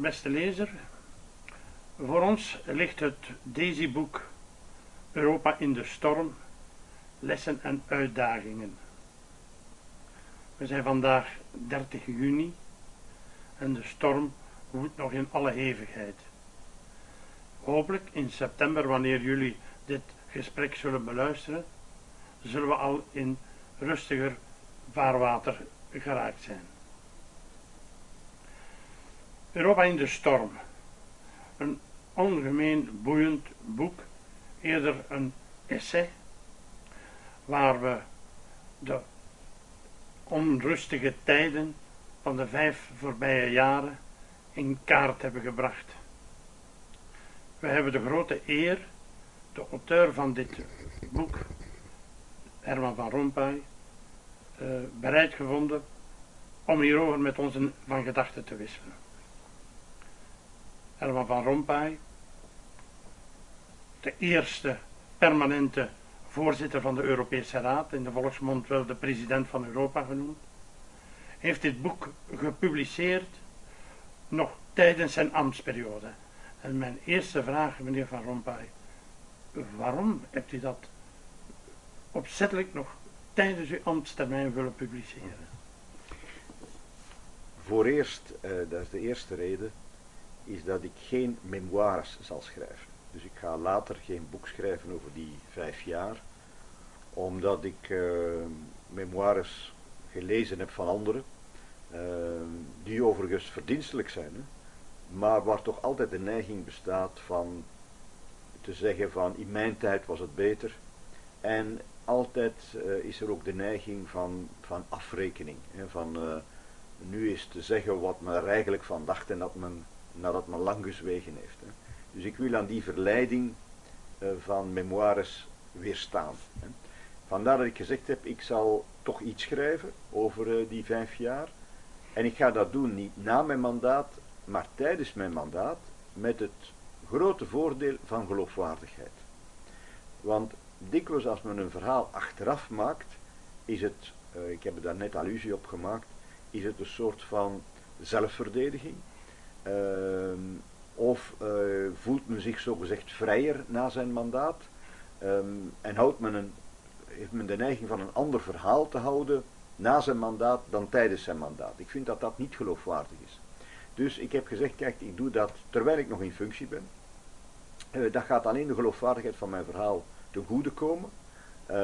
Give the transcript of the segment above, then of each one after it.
beste lezer, voor ons ligt het Daisy-boek Europa in de storm, lessen en uitdagingen. We zijn vandaag 30 juni en de storm woedt nog in alle hevigheid. Hopelijk in september, wanneer jullie dit gesprek zullen beluisteren, zullen we al in rustiger vaarwater geraakt zijn. Europa in de storm. Een ongemeen boeiend boek, eerder een essay, waar we de onrustige tijden van de vijf voorbije jaren in kaart hebben gebracht. We hebben de grote eer de auteur van dit boek, Herman van Rompuy, uh, bereid gevonden om hierover met ons van gedachten te wisselen. Herman van Rompuy, de eerste permanente voorzitter van de Europese Raad, in de volksmond wel de president van Europa genoemd, heeft dit boek gepubliceerd nog tijdens zijn ambtsperiode. En mijn eerste vraag, meneer Van Rompuy, waarom hebt u dat opzettelijk nog tijdens uw ambtstermijn willen publiceren? Voor eerst, uh, dat is de eerste reden, is dat ik geen memoires zal schrijven. Dus ik ga later geen boek schrijven over die vijf jaar, omdat ik uh, memoires gelezen heb van anderen, uh, die overigens verdienstelijk zijn, hè, maar waar toch altijd de neiging bestaat van te zeggen van in mijn tijd was het beter. En altijd uh, is er ook de neiging van, van afrekening. Hè, van nu is te zeggen wat men er eigenlijk van dacht en dat men, nadat men lang gezwegen heeft. Hè. Dus ik wil aan die verleiding uh, van memoires weerstaan. Hè. Vandaar dat ik gezegd heb, ik zal toch iets schrijven over die vijf jaar. En ik ga dat doen niet na mijn mandaat, maar tijdens mijn mandaat met het grote voordeel van geloofwaardigheid. Want dikwijls als men een verhaal achteraf maakt, is het, uh, ik heb er daar net allusie op gemaakt, is het een soort van zelfverdediging. Uh, of uh, voelt men zich zogezegd vrijer na zijn mandaat um, en houdt men een, heeft men de neiging van een ander verhaal te houden na zijn mandaat dan tijdens zijn mandaat. Ik vind dat dat niet geloofwaardig is. Dus ik heb gezegd, kijk, ik doe dat terwijl ik nog in functie ben. Uh, dat gaat alleen de geloofwaardigheid van mijn verhaal te goede komen. Uh,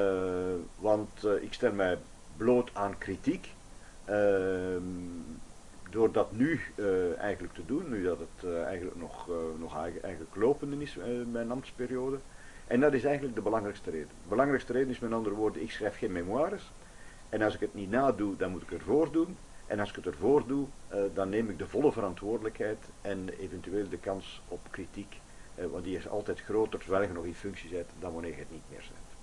want ik stel mij bloot aan kritiek. Door dat nu eigenlijk te doen, nu dat het eigenlijk nog, nog eigenlijk lopende is, mijn ambtsperiode. En dat is eigenlijk de belangrijkste reden. De belangrijkste reden is met andere woorden, ik schrijf geen memoires. En als ik het niet nadoe, dan moet ik ervoor doen. En als ik het ervoor doe, dan neem ik de volle verantwoordelijkheid en eventueel de kans op kritiek. Want die is altijd groter terwijl je nog in functie bent dan wanneer je het niet meer bent.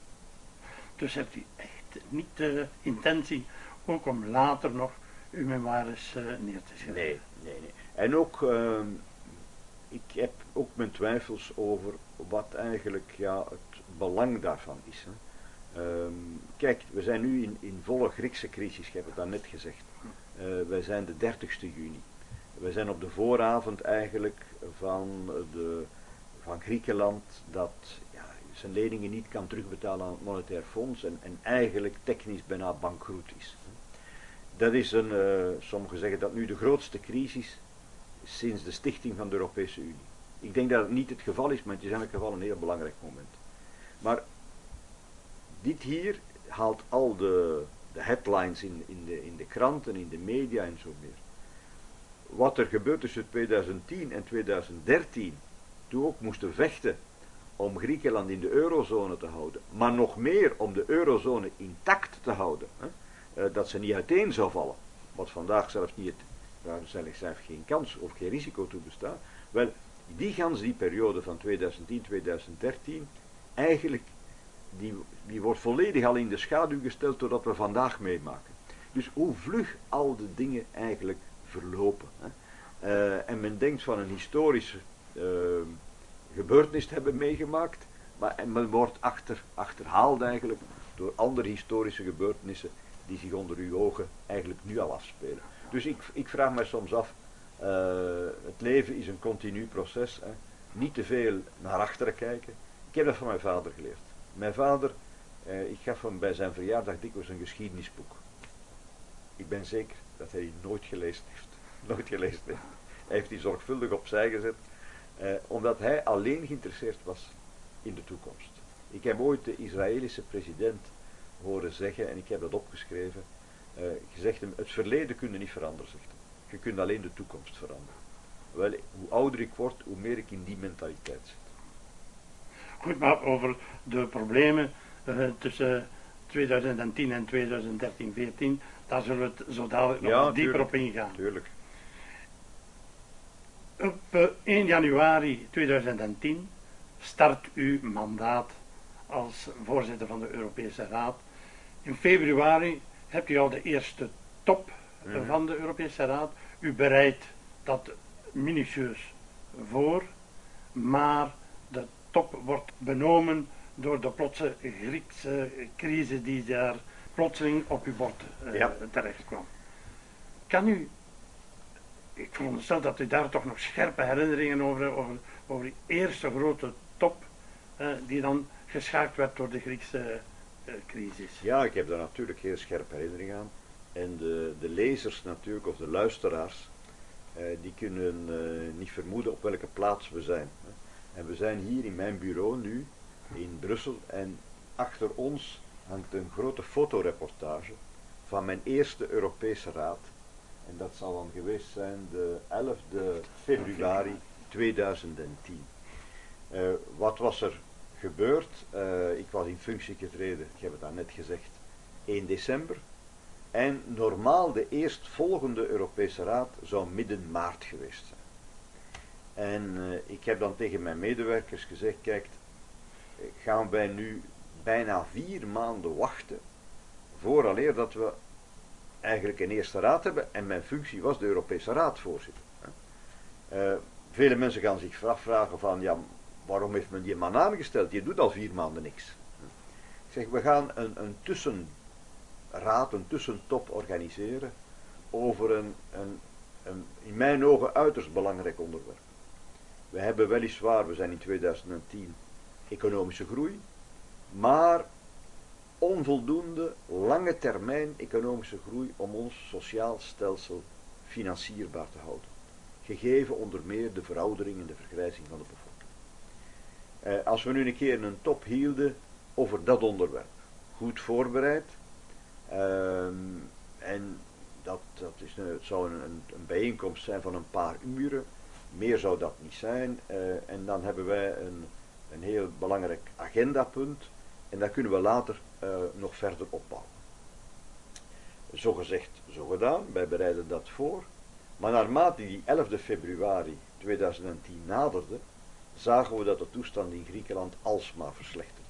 Dus hebt u echt niet de intentie ook om later nog uw memoires uh, neer te schrijven? Nee, nee, nee. En ook, ehm, ik heb ook mijn twijfels over wat eigenlijk ja, het belang daarvan is. Hè. Um, kijk, we zijn nu in, in volle Griekse crisis, ik heb het daarnet gezegd. Uh, wij zijn de 30ste juni. We zijn op de vooravond eigenlijk van, de, van Griekenland dat ja, zijn leningen niet kan terugbetalen aan het monetair fonds en, en eigenlijk technisch bijna bankroet is. Dat is een, uh, sommigen zeggen dat nu de grootste crisis sinds de stichting van de Europese Unie. Ik denk dat het niet het geval is, maar het is in elk geval een heel belangrijk moment. Maar dit hier haalt al de, de headlines in, in, de, in de kranten, in de media en zo meer. Wat er gebeurt tussen 2010 en 2013, toen ook moesten vechten om Griekenland in de eurozone te houden, maar nog meer om de eurozone intact te houden, hè, dat ze niet uiteen zou vallen, wat vandaag zelfs niet, daar zelfs geen kans of geen risico toe bestaat. Wel, die gans die periode van 2010-2013, eigenlijk die, die wordt volledig al in de schaduw gesteld doordat we vandaag meemaken. Dus hoe vlug al de dingen eigenlijk verlopen. Hè? Uh, en men denkt van een historische uh, gebeurtenis te hebben meegemaakt, maar en men wordt achter, achterhaald eigenlijk door andere historische gebeurtenissen die zich onder uw ogen eigenlijk nu al afspelen. Dus ik, ik vraag me soms af, het leven is een continu proces. Hè. Niet te veel naar achteren kijken. Ik heb dat van mijn vader geleerd. Mijn vader, ik gaf hem bij zijn verjaardag dikwijls een geschiedenisboek. Ik ben zeker dat hij die nooit gelezen heeft. Nooit gelezen heeft. Hij heeft die zorgvuldig opzij gezet, eh, omdat hij alleen geïnteresseerd was in de toekomst. Ik heb ooit de Israëlische president horen zeggen, en ik heb dat opgeschreven, uh, gezegd hem, het verleden kun je niet veranderen, zegt hij. Je kunt alleen de toekomst veranderen. Wel, hoe ouder ik word, hoe meer ik in die mentaliteit zit. Goed, maar over de problemen uh, tussen 2010 en 2013, 14, daar zullen we het zo dadelijk nog dieper op ingaan. Tuurlijk. Op 1 januari 2010 start uw mandaat als voorzitter van de Europese Raad. In februari hebt u al de eerste top mhm. van de Europese Raad. U bereidt dat minutieus voor, maar de top wordt benomen door de plotse Griekse crisis die daar plotseling op uw bord uh, terecht kwam. Kan u ik veronderstel dat u daar toch nog scherpe herinneringen over, over, over die eerste grote top, eh, die dan geschaakt werd door de Griekse eh, crisis. Ja, ik heb daar natuurlijk heel scherpe herinneringen aan. En de, de lezers natuurlijk, of de luisteraars, eh, die kunnen eh, niet vermoeden op welke plaats we zijn. En we zijn hier in mijn bureau nu, in Brussel, en achter ons hangt een grote fotoreportage van mijn eerste Europese raad en dat zal dan geweest zijn de 11e februari 2010. Uh, eh, wat was er gebeurd? Uh, ik was in functie getreden, ik heb het daar net gezegd, 1 december. En normaal de eerstvolgende Europese Raad zou midden maart geweest zijn. En uh, ik heb dan tegen mijn medewerkers gezegd, kijk, gaan wij nu bijna vier maanden wachten vooraleer dat we eigenlijk een eerste raad hebben en mijn functie was de Europese Raadvoorzitter. Uh, vele mensen gaan zich afvragen van, ja, waarom heeft men die man aangesteld? Die doet al vier maanden niks. Ik zeg, we gaan een, een tussenraad, een tussentop organiseren over een, een, een, in mijn ogen uiterst belangrijk onderwerp. We hebben weliswaar, we zijn in 2010 economische groei, maar onvoldoende lange termijn economische groei om ons sociaal stelsel financierbaar te houden. Gegeven onder meer de veroudering en de vergrijzing van de bevolking. Eh, als we nu een keer een top hielden over dat onderwerp, goed voorbereid, ehm, en dat, dat is, het zou een, een, bijeenkomst zijn van een paar uren, meer zou dat niet zijn, eh, en dan hebben wij een, een heel belangrijk agendapunt, en daar kunnen we later uh, nog verder opbouwen. Zo gezegd, zo gedaan, wij bereiden dat voor. Maar naarmate die 11 februari 2010 naderde, zagen we dat de toestand in Griekenland alsmaar verslechterde.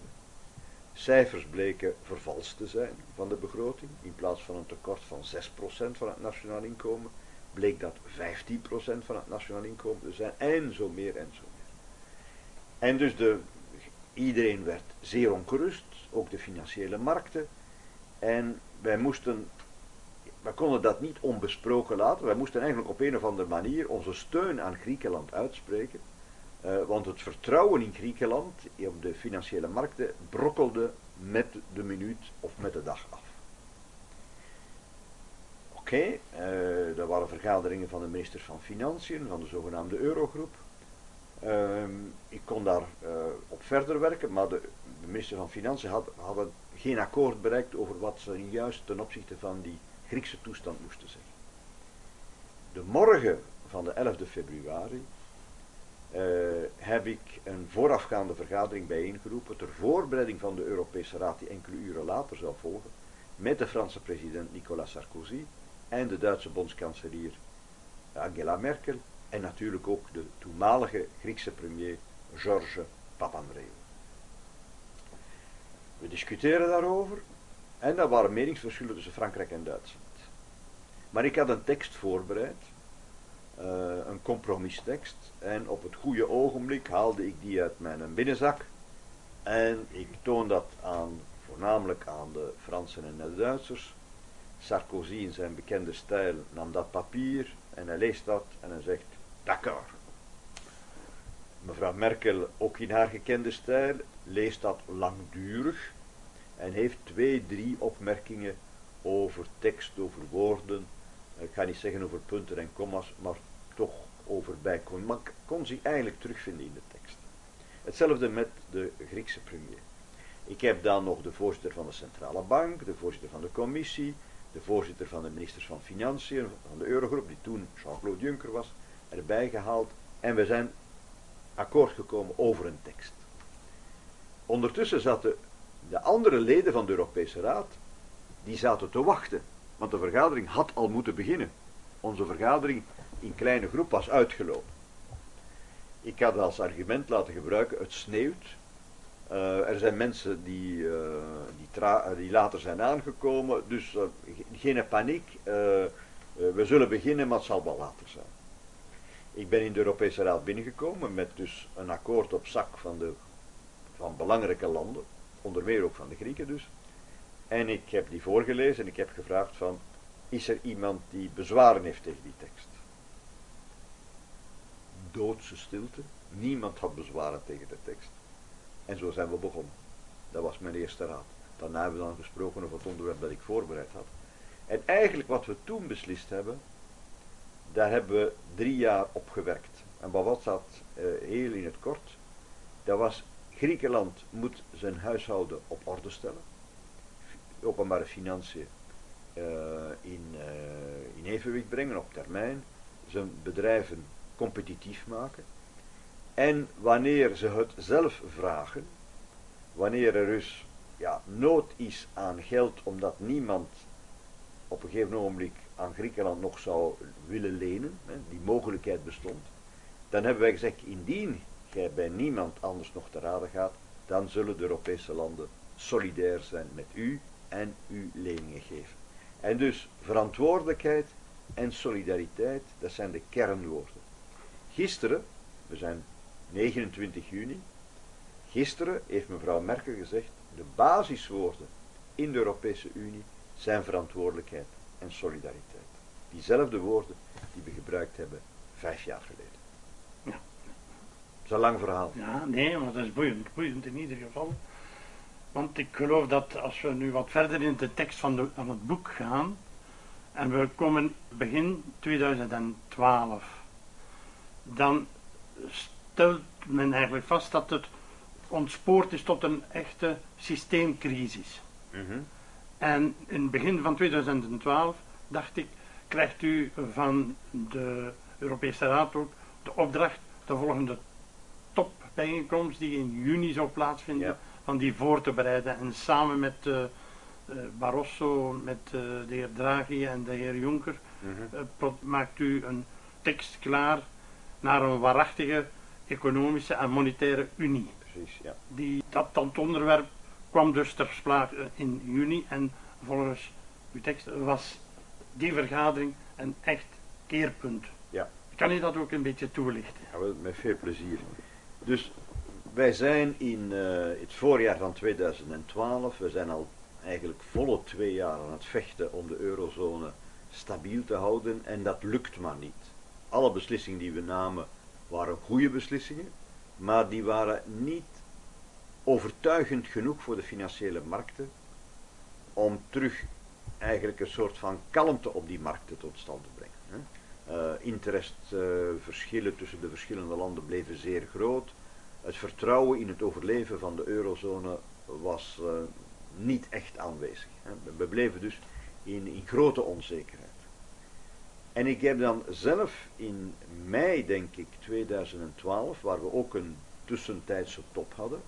Cijfers bleken vervalst te zijn van de begroting. In plaats van een tekort van 6% van het nationaal inkomen, bleek dat 15% van het nationaal inkomen te zijn. En zo meer en zo meer. En dus de, iedereen werd zeer ongerust ook de financiële markten. En wij moesten, wij konden dat niet onbesproken laten. Wij moesten eigenlijk op een of andere manier onze steun aan Griekenland uitspreken. Uh, want het vertrouwen in Griekenland op de financiële markten brokkelde met de minuut of met de dag af. Oké, okay, uh, er waren vergaderingen van de minister van Financiën, van de zogenaamde Eurogroep. Uh, ik kon daar op verder werken, maar de minister van Financiën had, hadden geen akkoord bereikt over wat ze juist ten opzichte van die Griekse toestand moesten zeggen. De morgen van de 11 februari uh, heb ik een voorafgaande vergadering bijeengeroepen ter voorbereiding van de Europese Raad die enkele uren later zou volgen met de Franse president Nicolas Sarkozy en de Duitse bondskanselier Angela Merkel en natuurlijk ook de toenmalige Griekse premier Georges Papandreou. We discuteerden daarover en er waren meningsverschillen tussen Frankrijk en Duitsland. Maar ik had een tekst voorbereid, een compromistekst, en op het goede ogenblik haalde ik die uit mijn binnenzak en ik toon dat aan, voornamelijk aan de Fransen en de Duitsers. Sarkozy in zijn bekende stijl nam dat papier, en hij leest dat en hij zegt, d'accord. Mevrouw Merkel, ook in haar gekende stijl, leest dat langdurig en heeft twee, drie opmerkingen over tekst, over woorden. Ik ga niet zeggen over punten en kommas, maar toch over bijkomst. Maar kon zich eigenlijk terugvinden in de tekst. Hetzelfde met de Griekse premier. Ik heb dan nog de voorzitter van de centrale bank, de voorzitter van de commissie, de voorzitter van de ministers van Financiën, van de Eurogroep, die toen Jean-Claude Juncker was, erbij gehaald. En we zijn akkoord gekomen over een tekst. Ondertussen zaten de andere leden van de Europese Raad, die zaten te wachten. Want de vergadering had al moeten beginnen. Onze vergadering in kleine groep was uitgelopen. Ik had als argument laten gebruiken, het sneeuwt. Uh, er zijn mensen die, uh, die, die, later zijn aangekomen, dus uh, geen paniek. we zullen beginnen, maar het zal wel later zijn. Ik ben in de Europese Raad binnengekomen met dus een akkoord op zak van, de, van belangrijke landen, onder meer ook van de Grieken dus. En ik heb die voorgelezen en ik heb gevraagd van, is er iemand die bezwaren heeft tegen die tekst? Doodse stilte, niemand had bezwaren tegen de tekst. En zo zijn we begonnen. Dat was mijn eerste raad. Daarna hebben we dan gesproken over het onderwerp dat ik voorbereid had. En eigenlijk wat we toen beslist hebben, daar hebben we drie jaar op gewerkt. En wat was dat uh, heel in het kort? Dat was Griekenland moet zijn huishouden op orde stellen. Openbare financiën uh, in, uh, in evenwicht brengen op termijn. Zijn bedrijven competitief maken. En wanneer ze het zelf vragen, wanneer er dus ja, nood is aan geld omdat niemand op een gegeven ogenblik aan Griekenland nog zou willen lenen, hè, die mogelijkheid bestond, dan hebben wij gezegd, indien gij bij niemand anders nog te raden gaat, dan zullen de Europese landen solidair zijn met u en u leningen geven. En dus verantwoordelijkheid en solidariteit, dat zijn de kernwoorden. Gisteren, we zijn 29 juni, gisteren heeft mevrouw Merkel gezegd, de basiswoorden in de Europese Unie zijn verantwoordelijkheid en solidariteit. Diezelfde woorden die we gebruikt hebben vijf jaar geleden. Ja. Dat is een lang verhaal. Ja, nee, maar dat is boeiend. Boeiend in ieder geval. Want ik geloof dat als we nu wat verder in de tekst van, de, van het boek gaan, en we komen begin 2012, dan stelt men eigenlijk vast dat het ontspoord is tot een echte systeemcrisis. Mm En in het begin van 2012 dacht ik, krijgt u van de Europese Raad ook de opdracht de volgende topbijeenkomst die in juni zou plaatsvinden, van die voor te bereiden. En samen met uh, Barroso, met uh, de heer Draghi en de heer Juncker, mm maakt u een tekst klaar naar een waarachtige economische en monetaire unie. Precies, ja. Die, dat, dat onderwerp kwam dus ter sprake in juni en volgens uw tekst was die vergadering een echt keerpunt. Ja. Kan je dat ook een beetje toelichten? Ja, met veel plezier. Dus wij zijn in uh, het voorjaar van 2012, we zijn al eigenlijk volle twee jaar aan het vechten om de eurozone stabiel te houden en dat lukt maar niet. Alle beslissingen die we namen waren goede beslissingen, maar die waren niet overtuigend genoeg voor de financiële markten om terug eigenlijk een soort van kalmte op die markten tot stand te brengen. Uh, interestverschillen tussen de verschillende landen bleven zeer groot. Het vertrouwen in het overleven van de eurozone was uh, niet echt aanwezig. Hè. We bleven dus in grote onzekerheid. En ik heb dan zelf in mei, denk ik, 2012, waar we ook een tussentijdse top hadden,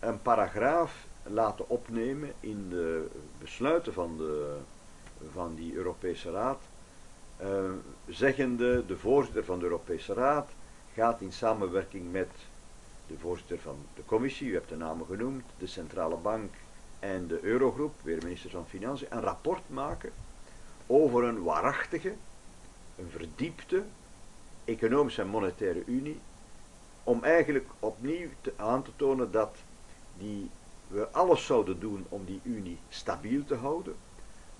een paragraaf laten opnemen in de besluiten van, de, van die Europese Raad, uh, zeggende de voorzitter van de Europese Raad gaat in samenwerking met de voorzitter van de commissie, u hebt de namen genoemd, de centrale bank en de Eurogroep, weer minister van Financiën, een rapport maken over een waarachtige, een verdiepte economische en monetaire unie, om eigenlijk opnieuw te, aan te tonen dat die we alles zouden doen om die Unie stabiel te houden.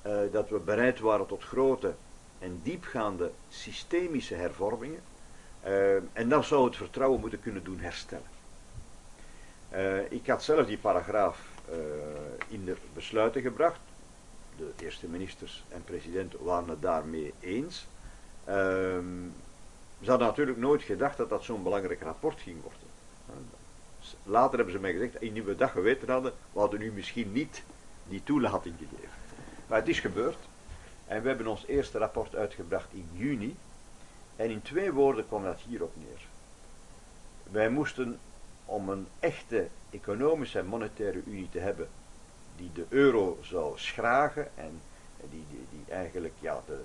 Uh, dat we bereid waren tot grote en diepgaande systemische hervormingen. Uh, en dan zou het vertrouwen moeten kunnen doen herstellen. Uh, ik had zelf die paragraaf in de besluiten gebracht. De eerste ministers en president waren het daarmee eens. Ehm, ze hadden natuurlijk nooit gedacht dat dat zo'n belangrijk rapport ging worden. Later hebben ze mij gezegd, indien we dat geweten hadden, we hadden u misschien niet die toelating gegeven. Maar het is gebeurd. En we hebben ons eerste rapport uitgebracht in juni. En in twee woorden kwam dat hierop neer. Wij moesten om een echte economische en monetaire unie te hebben, die de euro zou schragen en die, die, die eigenlijk ja, de,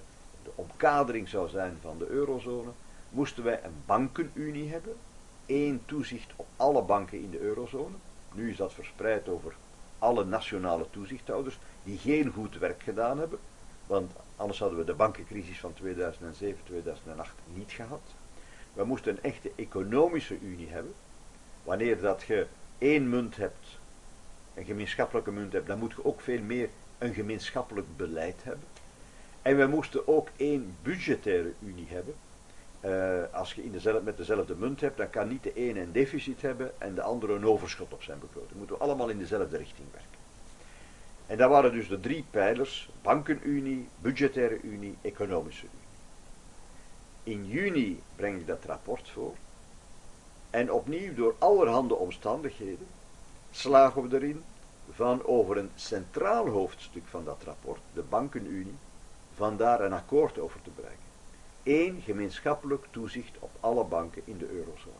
de omkadering zou zijn van de eurozone, moesten wij een bankenunie hebben, één toezicht op alle banken in de eurozone. Nu is dat verspreid over alle nationale toezichthouders die geen goed werk gedaan hebben, want anders hadden we de bankencrisis van 2007, 2008 niet gehad. We moesten een echte economische unie hebben. Wanneer dat je één munt hebt, een gemeenschappelijke munt hebt, dan moet je ook veel meer een gemeenschappelijk beleid hebben. En we moesten ook één budgettaire unie hebben. Uh, als je in dezelfde, met dezelfde munt hebt, dan kan niet de ene een deficit hebben en de andere een overschot op zijn begroting. Moeten we allemaal in dezelfde richting werken. En dat waren dus de drie pijlers: bankenunie, budgettaire unie, economische unie. In juni breng ik dat rapport voor. En opnieuw door allerhande omstandigheden slagen we erin van over een centraal hoofdstuk van dat rapport, de bankenunie, vandaar een akkoord over te bereiken. Eén gemeenschappelijk toezicht op alle banken in de eurozone.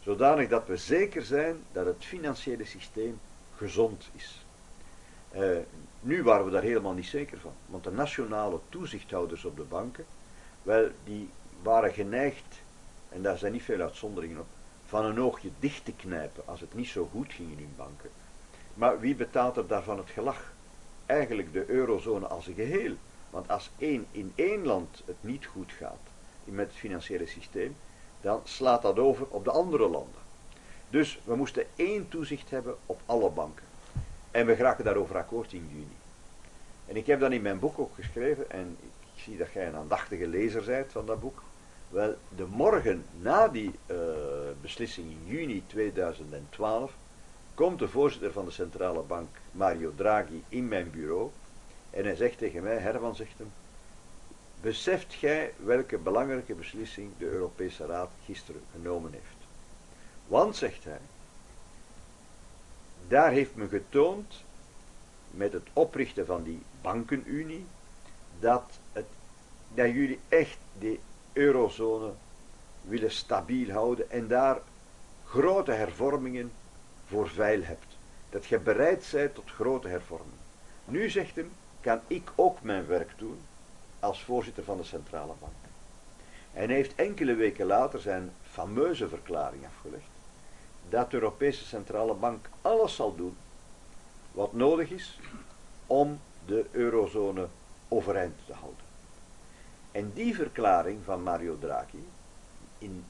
Zodanig dat we zeker zijn dat het financiële systeem gezond is. Uh, nu waren we daar helemaal niet zeker van, want de nationale toezichthouders op de banken, wel, die waren geneigd, en daar zijn niet veel uitzonderingen op, van een oogje dicht te knijpen als het niet zo goed ging in hun banken. Maar wie betaalt er daarvan het gelag? Eigenlijk de eurozone als een geheel. Want als één, in één land het niet goed gaat met het financiële systeem, dan slaat dat over op de andere landen. Dus we moesten één toezicht hebben op alle banken. En we geraken daarover akkoord in juni. En ik heb dan in mijn boek ook geschreven, en ik zie dat jij een aandachtige lezer bent van dat boek. Wel, de morgen na die uh, beslissing in juni 2012 komt de voorzitter van de centrale bank, Mario Draghi, in mijn bureau en hij zegt tegen mij, Herman zegt hem, beseft gij welke belangrijke beslissing de Europese Raad gisteren genomen heeft? Want, zegt hij, daar heeft men getoond met het oprichten van die bankenunie dat, het, dat jullie echt de eurozone willen stabiel houden en daar grote hervormingen voor veil hebt. Dat je bereid bent tot grote hervormingen. Nu zegt hem, kan ik ook mijn werk doen als voorzitter van de centrale bank. En hij heeft enkele weken later zijn fameuze verklaring afgelegd dat de Europese Centrale Bank alles zal doen wat nodig is om de eurozone overeind te houden. En die verklaring van Mario Draghi, in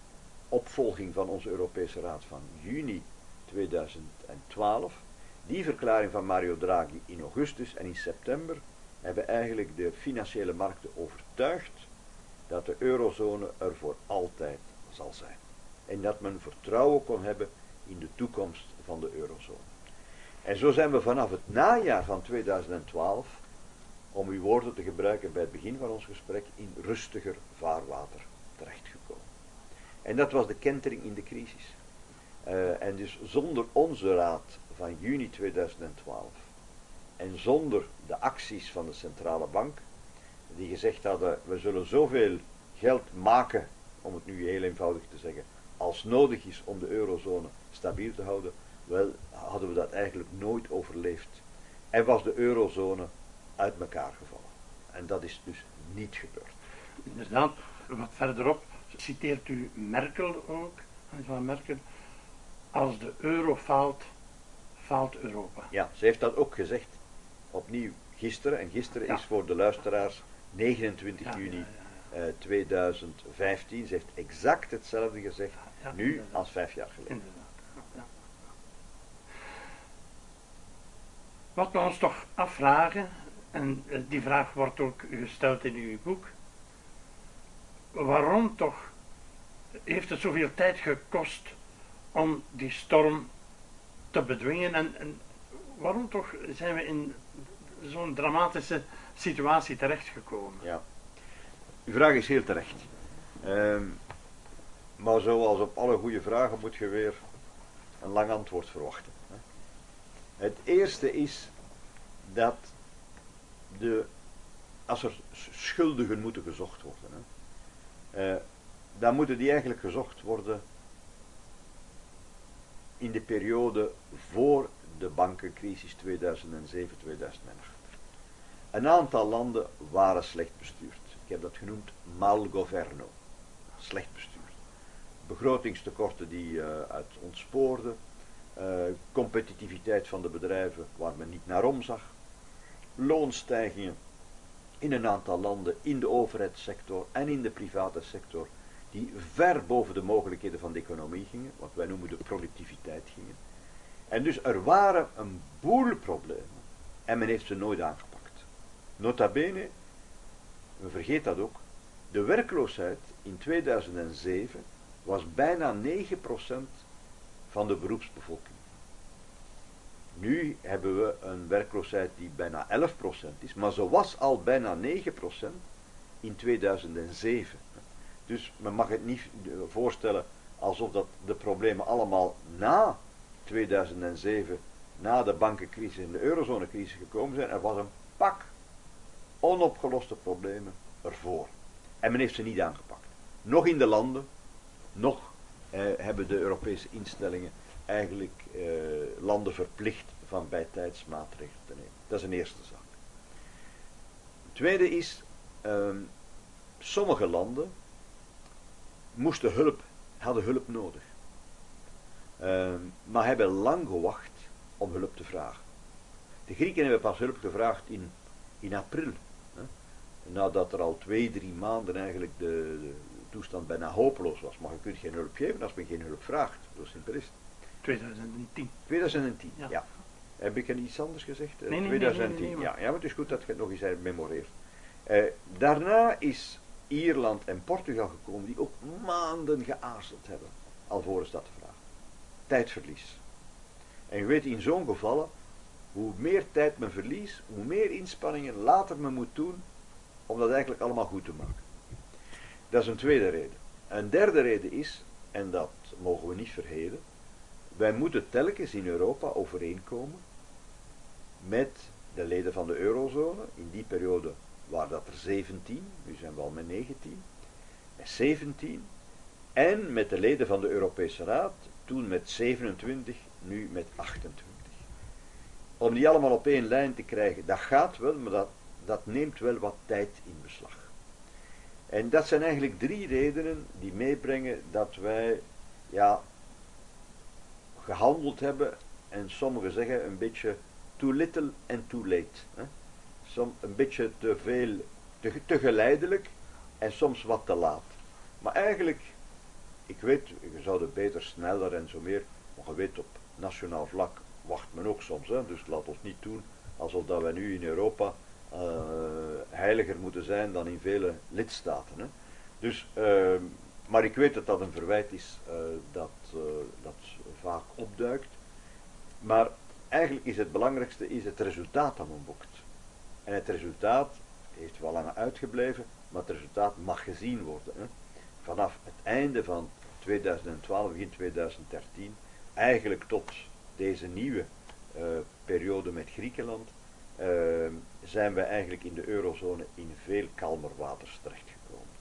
opvolging van onze Europese Raad van juni 2012, die verklaring van Mario Draghi in augustus en in september hebben eigenlijk de financiële markten overtuigd dat de eurozone er voor altijd zal zijn. En dat men vertrouwen kon hebben in de toekomst van de eurozone. En zo zijn we vanaf het najaar van 2012, om uw woorden te gebruiken bij het begin van ons gesprek, in rustiger vaarwater terechtgekomen. En dat was de kentering in de crisis. Uh, en dus zonder onze raad van juni 2012 en zonder de acties van de centrale bank, die gezegd hadden, we zullen zoveel geld maken, om het nu heel eenvoudig te zeggen, als nodig is om de eurozone stabiel te houden, wel hadden we dat eigenlijk nooit overleefd. En was de eurozone uit elkaar gevallen. En dat is dus niet gebeurd. Inderdaad, wat verderop citeert u Merkel ook, Angela Merkel, als de euro faalt, faalt Europa. Ja, ze heeft dat ook gezegd. Opnieuw gisteren, en gisteren is voor de luisteraars 29 ja, juni ja, 2015. Eh, ze heeft exact hetzelfde gezegd nu als vijf jaar geleden. Wat we ons toch afvragen, en eh, die vraag wordt ook gesteld in uw boek, waarom toch heeft het zoveel tijd gekost om die storm te bedwingen en, en waarom toch zijn we in zo'n dramatische situatie terechtgekomen? Ja, uw vraag is heel terecht. Ehm, maar zoals op alle goede vragen moet je weer een lang antwoord verwachten. Het eerste is dat als er schuldigen moeten gezocht worden, hè, eh, dan moeten die eigenlijk gezocht worden in de periode voor de bankencrisis 2007-2008. Een aantal landen waren slecht bestuurd. Ik heb dat genoemd malgoverno, slecht bestuurd. Begrotingstekorten die uh, uit ontspoorden, uh, competitiviteit van de bedrijven waar men niet naar omzag, loonstijgingen in een aantal landen in de overheidssector en in de private sector die ver boven de mogelijkheden van de economie gingen, wat wij noemen de productiviteit gingen. En dus er waren een boel problemen en men heeft ze nooit aangepakt. Nota bene, we vergeet dat ook, de werkloosheid in 2007 was bijna 9% van de beroepsbevolking. Nu hebben we een werkloosheid die bijna 11% is, maar ze was al bijna 9% in 2007. Dus men mag het niet voorstellen alsof dat de problemen allemaal na 2007, na de bankencrisis en de eurozonecrisis gekomen zijn. Er was een pak onopgeloste problemen ervoor. En men heeft ze niet aangepakt. Nog in de landen, nog eh, hebben de Europese instellingen eigenlijk eh, landen verplicht van bijtijdsmaatregelen te nemen. Dat is een eerste zaak. Tweede is, ehm, sommige landen moesten hulp, hadden hulp nodig. Ehm, maar hebben lang gewacht om hulp te vragen. De Grieken hebben pas hulp gevraagd in, in april. Hè, nadat er al twee, drie maanden eigenlijk de, de, toestand bijna hopeloos was. Maar je kunt geen hulp geven als men geen hulp vraagt. Zo simpel is het. 2010. 2010, ja. Heb ik er iets anders gezegd? Nee, nee, 2010, nee, nee, ja. Ja, maar het is goed dat je het nog eens memoreert. Uh, daarna is Ierland en Portugal gekomen die ook maanden geaarzeld hebben alvorens dat te vragen. Tijdverlies. En je weet in zo'n gevallen, hoe meer tijd men verliest, hoe meer inspanningen later men moet doen om dat eigenlijk allemaal goed te maken. Dat is een tweede reden. Een derde reden is, en dat mogen we niet verheden, wij moeten telkens in Europa overeenkomen met de leden van de eurozone. In die periode waren dat er 17, nu zijn we al met 19, met 17. En met de leden van de Europese Raad, toen met 27, nu met 28. Om die allemaal op één lijn te krijgen, dat gaat wel, maar dat, dat neemt wel wat tijd in beslag. En dat zijn eigenlijk drie redenen die meebrengen dat wij ja, gehandeld hebben en sommigen zeggen een beetje too little and too late. Hè? Een beetje te veel, te, geleidelijk en soms wat te laat. Maar eigenlijk, ik weet, je zou het beter sneller en zo meer, maar je weet op nationaal vlak wacht men ook soms. Hè? Dus laat ons niet doen alsof dat wij nu in Europa uh, heiliger moeten zijn dan in vele lidstaten. Hè? Dus, uh, maar ik weet dat dat een verwijt is uh, dat, dat vaak opduikt. Maar eigenlijk is het belangrijkste is het resultaat dat men boekt. En het resultaat heeft wel lang uitgebleven, maar het resultaat mag gezien worden. Hè. Vanaf het einde van 2012, begin 2013, eigenlijk tot deze nieuwe uh, periode met Griekenland, uh, zijn we eigenlijk in de eurozone in veel kalmer waters terechtgekomen.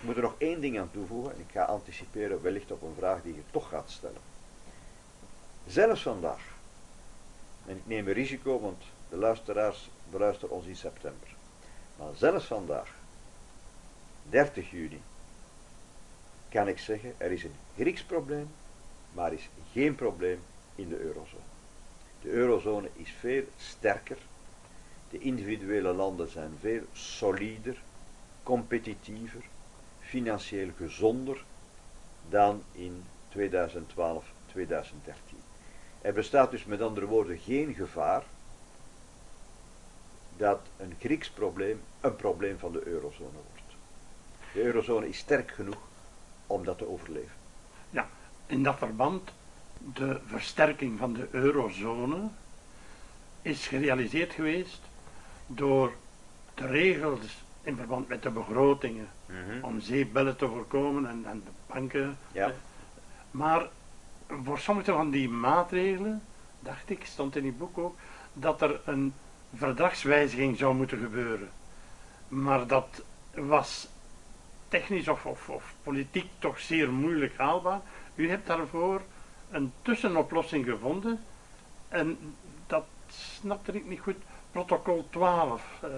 Ik moet er nog één ding aan toevoegen, en ik ga anticiperen wellicht op een vraag die je toch gaat stellen. Zelfs vandaag, en ik neem een risico, want de luisteraars beluisteren ons in september. Maar zelfs vandaag, 30 juni, kan ik zeggen, er is een Grieks probleem, maar is geen probleem in de eurozone. De eurozone is veel sterker, de individuele landen zijn veel solider, competitiever, financieel gezonder dan in 2012, 2013. Er bestaat dus met andere woorden geen gevaar dat een Grieks probleem een probleem van de eurozone wordt. De eurozone is sterk genoeg om dat te overleven. Ja, in dat verband, de versterking van de eurozone is gerealiseerd geweest door de regels in verband met de begrotingen om zeepbellen te voorkomen en, en de banken. Ja. Maar voor sommige van die maatregelen, dacht ik, stond in die boek ook, dat er een verdragswijziging zou moeten gebeuren. Maar dat was technisch of, of, politiek toch zeer moeilijk haalbaar. U hebt daarvoor een tussenoplossing gevonden en dat snapte ik niet goed. Protocol 12. eh,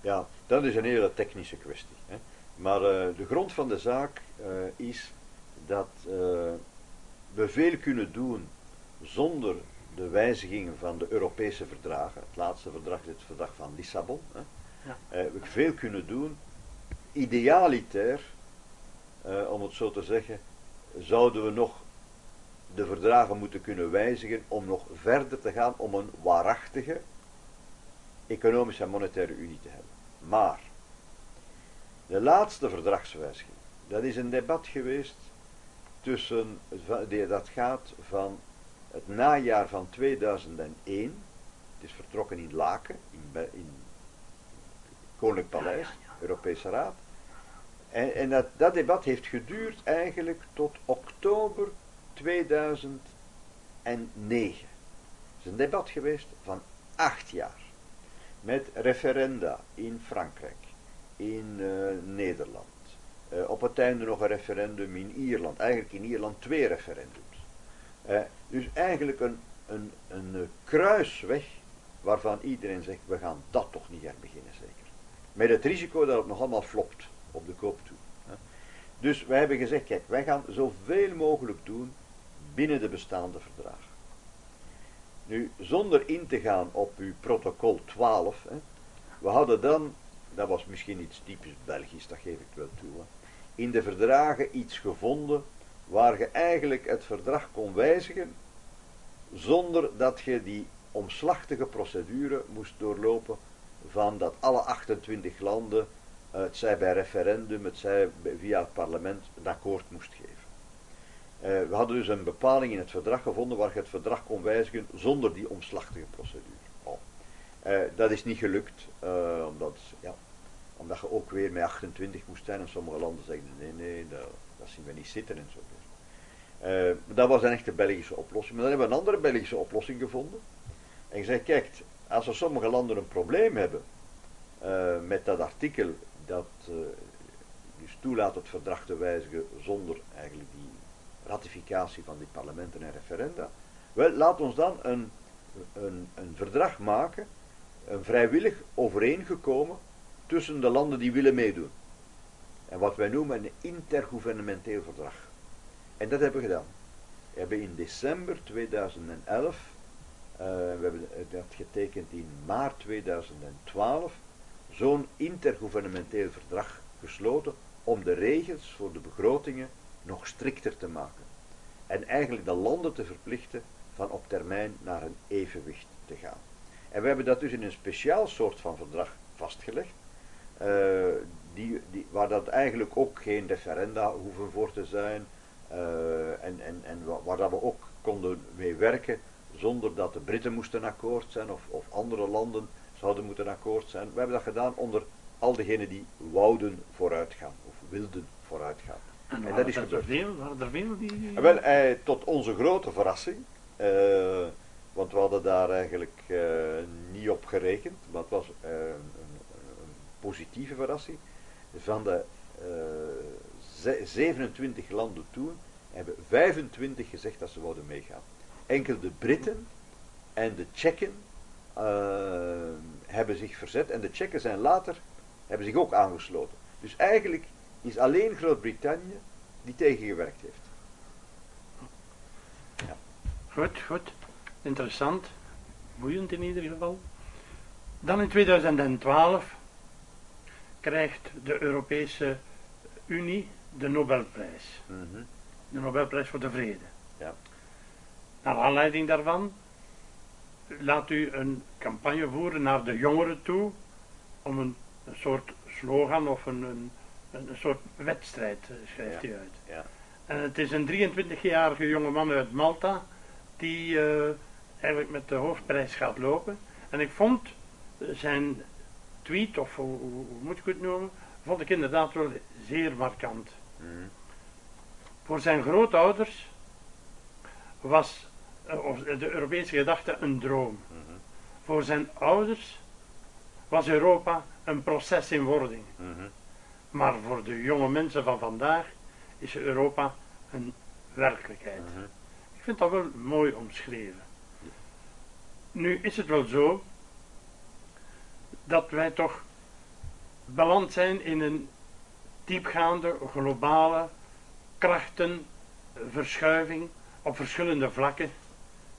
Ja, dat is een hele technische kwestie. Hè. Maar eh, de grond van de zaak eh, is dat we veel kunnen doen zonder de wijzigingen van de Europese verdragen. Het laatste verdrag is het verdrag van Lissabon. Hè. Ja. Eh, we veel kunnen doen. Idealiter, eh, om het zo te zeggen, zouden we nog de verdragen moeten kunnen wijzigen om nog verder te gaan om een waarachtige economische en monetaire unie te hebben. Maar de laatste verdragswijziging, dat is een debat geweest tussen, dat gaat van het najaar van 2001, het is vertrokken in Laken, in, in Koninklijk Paleis, Europese Raad. En, en dat, dat debat heeft geduurd eigenlijk tot oktober 2009. Het is een debat geweest van acht jaar. Met referenda in Frankrijk, in eh, Nederland. Eh, op het einde nog een referendum in Ierland. Eigenlijk in Ierland twee referendums. Eh, dus eigenlijk een, een, een eh, kruisweg waarvan iedereen zegt, we gaan dat toch niet herbeginnen zeker. Met het risico dat het nog allemaal flopt op de koop toe. Dus wij hebben gezegd, kijk, wij gaan zoveel mogelijk doen binnen de bestaande verdragen. Nu, zonder in te gaan op uw protocol 12, hè, we hadden dan, dat was misschien iets typisch Belgisch, dat geef ik wel toe, in de verdragen iets gevonden waar je eigenlijk het verdrag kon wijzigen zonder dat je die omslachtige procedure moest doorlopen van dat alle 28 landen, het zij bij referendum, het zij via het parlement, een akkoord moest geven. Eh, we hadden dus een bepaling in het verdrag gevonden waar je het verdrag kon wijzigen zonder die omslachtige procedure. Oh. Eh, dat is niet gelukt, eh, omdat, ja, omdat je ook weer met 28 moest zijn en sommige landen zeggen nee, nee, dat, zien we niet zitten en zo. Eh, dat was een echte Belgische oplossing. Maar dan hebben we een andere Belgische oplossing gevonden. En gezegd, kijk, als er sommige landen een probleem hebben eh, met dat artikel dat eh, dus toelaat het verdrag te wijzigen zonder eigenlijk die ratificatie van die parlementen en referenda. Wel, laat ons dan een, een, een verdrag maken, een vrijwillig overeengekomen tussen de landen die willen meedoen. En wat wij noemen een intergouvernementeel verdrag. En dat hebben we gedaan. We hebben in december 2011, eh, we hebben dat getekend in maart 2012, zo'n intergouvernementeel verdrag gesloten om de regels voor de begrotingen nog strikter te maken. En eigenlijk de landen te verplichten van op termijn naar een evenwicht te gaan. En we hebben dat dus in een speciaal soort van verdrag vastgelegd, eh, die, die, waar dat eigenlijk ook geen referenda hoeven voor te zijn, eh, en, en, en wa- waar dat we ook konden mee werken zonder dat de Britten moesten akkoord zijn of, of andere landen zouden moeten akkoord zijn. We hebben dat gedaan onder al degenen die wouden vooruitgaan of wilden vooruitgaan. en En dat is er gebeurd. veel, waren er veel die... En wel, eh, tot onze grote verrassing, eh, want we hadden daar eigenlijk eh, niet op gerekend, maar het was eh, positieve verrassing. Van de eh, ze- 27 landen toen hebben 25 gezegd dat ze wouden meegaan. Enkel de Britten en de Tsjechen eh, hebben zich verzet en de Tsjechen zijn later hebben zich ook aangesloten. Dus eigenlijk is alleen Groot-Brittannië die tegengewerkt heeft. Goed, goed. Interessant. Boeiend in ieder geval. Dan in 2012 krijgt de Europese Unie de Nobelprijs. Mhm. De Nobelprijs voor de Vrede. Ja. Naar aanleiding daarvan, 2012, 2012 Ja. 2012 Ja. 2012 laat u een campagne voeren naar de jongeren toe om een, een soort slogan of een, een, een soort wedstrijd, eh, schrijft Ja. hij uit. Ja. En het is een 23-jarige jonge man uit Malta die eh, eigenlijk met de hoofdprijs gaat lopen. En ik vond eh, zijn tweet, of hoe, hoe- hoe moet ik het noemen, vond ik inderdaad wel zeer markant. Mhm. Voor zijn grootouders was eh, of de Europese gedachte een droom. Mhm. Voor zijn ouders was Europa een proces in wording. Mhm. Maar voor de jonge mensen van vandaag is Europa een werkelijkheid. Ik vind dat wel mooi omschreven. Nu is het wel zo dat wij toch beland zijn in een diepgaande globale krachtenverschuiving op verschillende vlakken,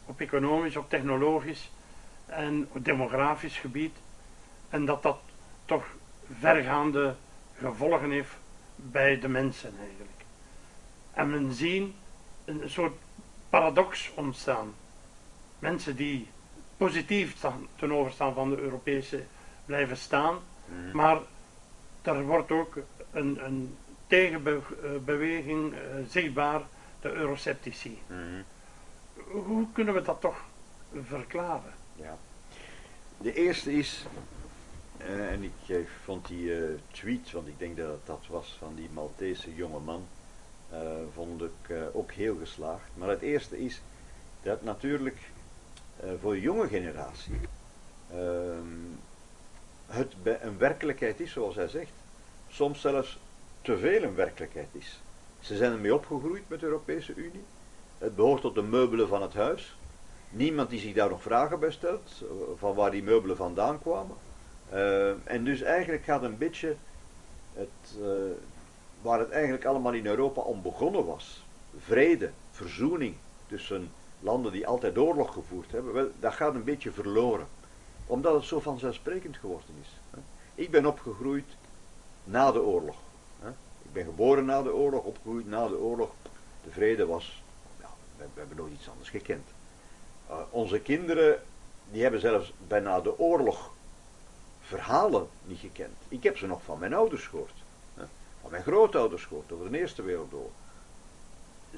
op economisch, op technologisch en op demografisch gebied. En dat dat toch vergaande gevolgen heeft bij de mensen eigenlijk. En men ziet een soort paradox ontstaan. Mensen die positief staan, ten overstaan van de Europese blijven staan, Mhm. maar er wordt ook een, een tegenbeweging eh, zichtbaar, de euroceptici. Mhm. Hoe kunnen we dat toch verklaren? Ja. De eerste is, eh, en ik eh, vond die eh, tweet, want ik denk dat het dat was van die Maltese jonge man, eh, vond ik eh, ook heel geslaagd. Maar het eerste is dat natuurlijk eh, voor de jonge generatie ehm, het een werkelijkheid is, zoals hij zegt, soms zelfs te veel een werkelijkheid is. Ze zijn ermee opgegroeid met de Europese Unie. Het behoort tot de meubelen van het huis. Niemand die zich daar nog vragen bij stelt, van waar die meubelen vandaan kwamen. Eh, en dus eigenlijk gaat een beetje het, eh, waar het eigenlijk allemaal in Europa om begonnen was. Vrede, verzoening tussen landen die altijd oorlog gevoerd hebben, wel, dat gaat een beetje verloren. Omdat het zo vanzelfsprekend geworden is. Ik ben opgegroeid na de oorlog. Ik ben geboren na de oorlog, opgegroeid na de oorlog. De vrede was, ja, we, hebben nooit iets anders gekend. Uh, onze kinderen, die hebben zelfs bijna de oorlog verhalen niet gekend. Ik heb ze nog van mijn ouders gehoord. Van mijn grootouders gehoord over de Eerste Wereldoorlog.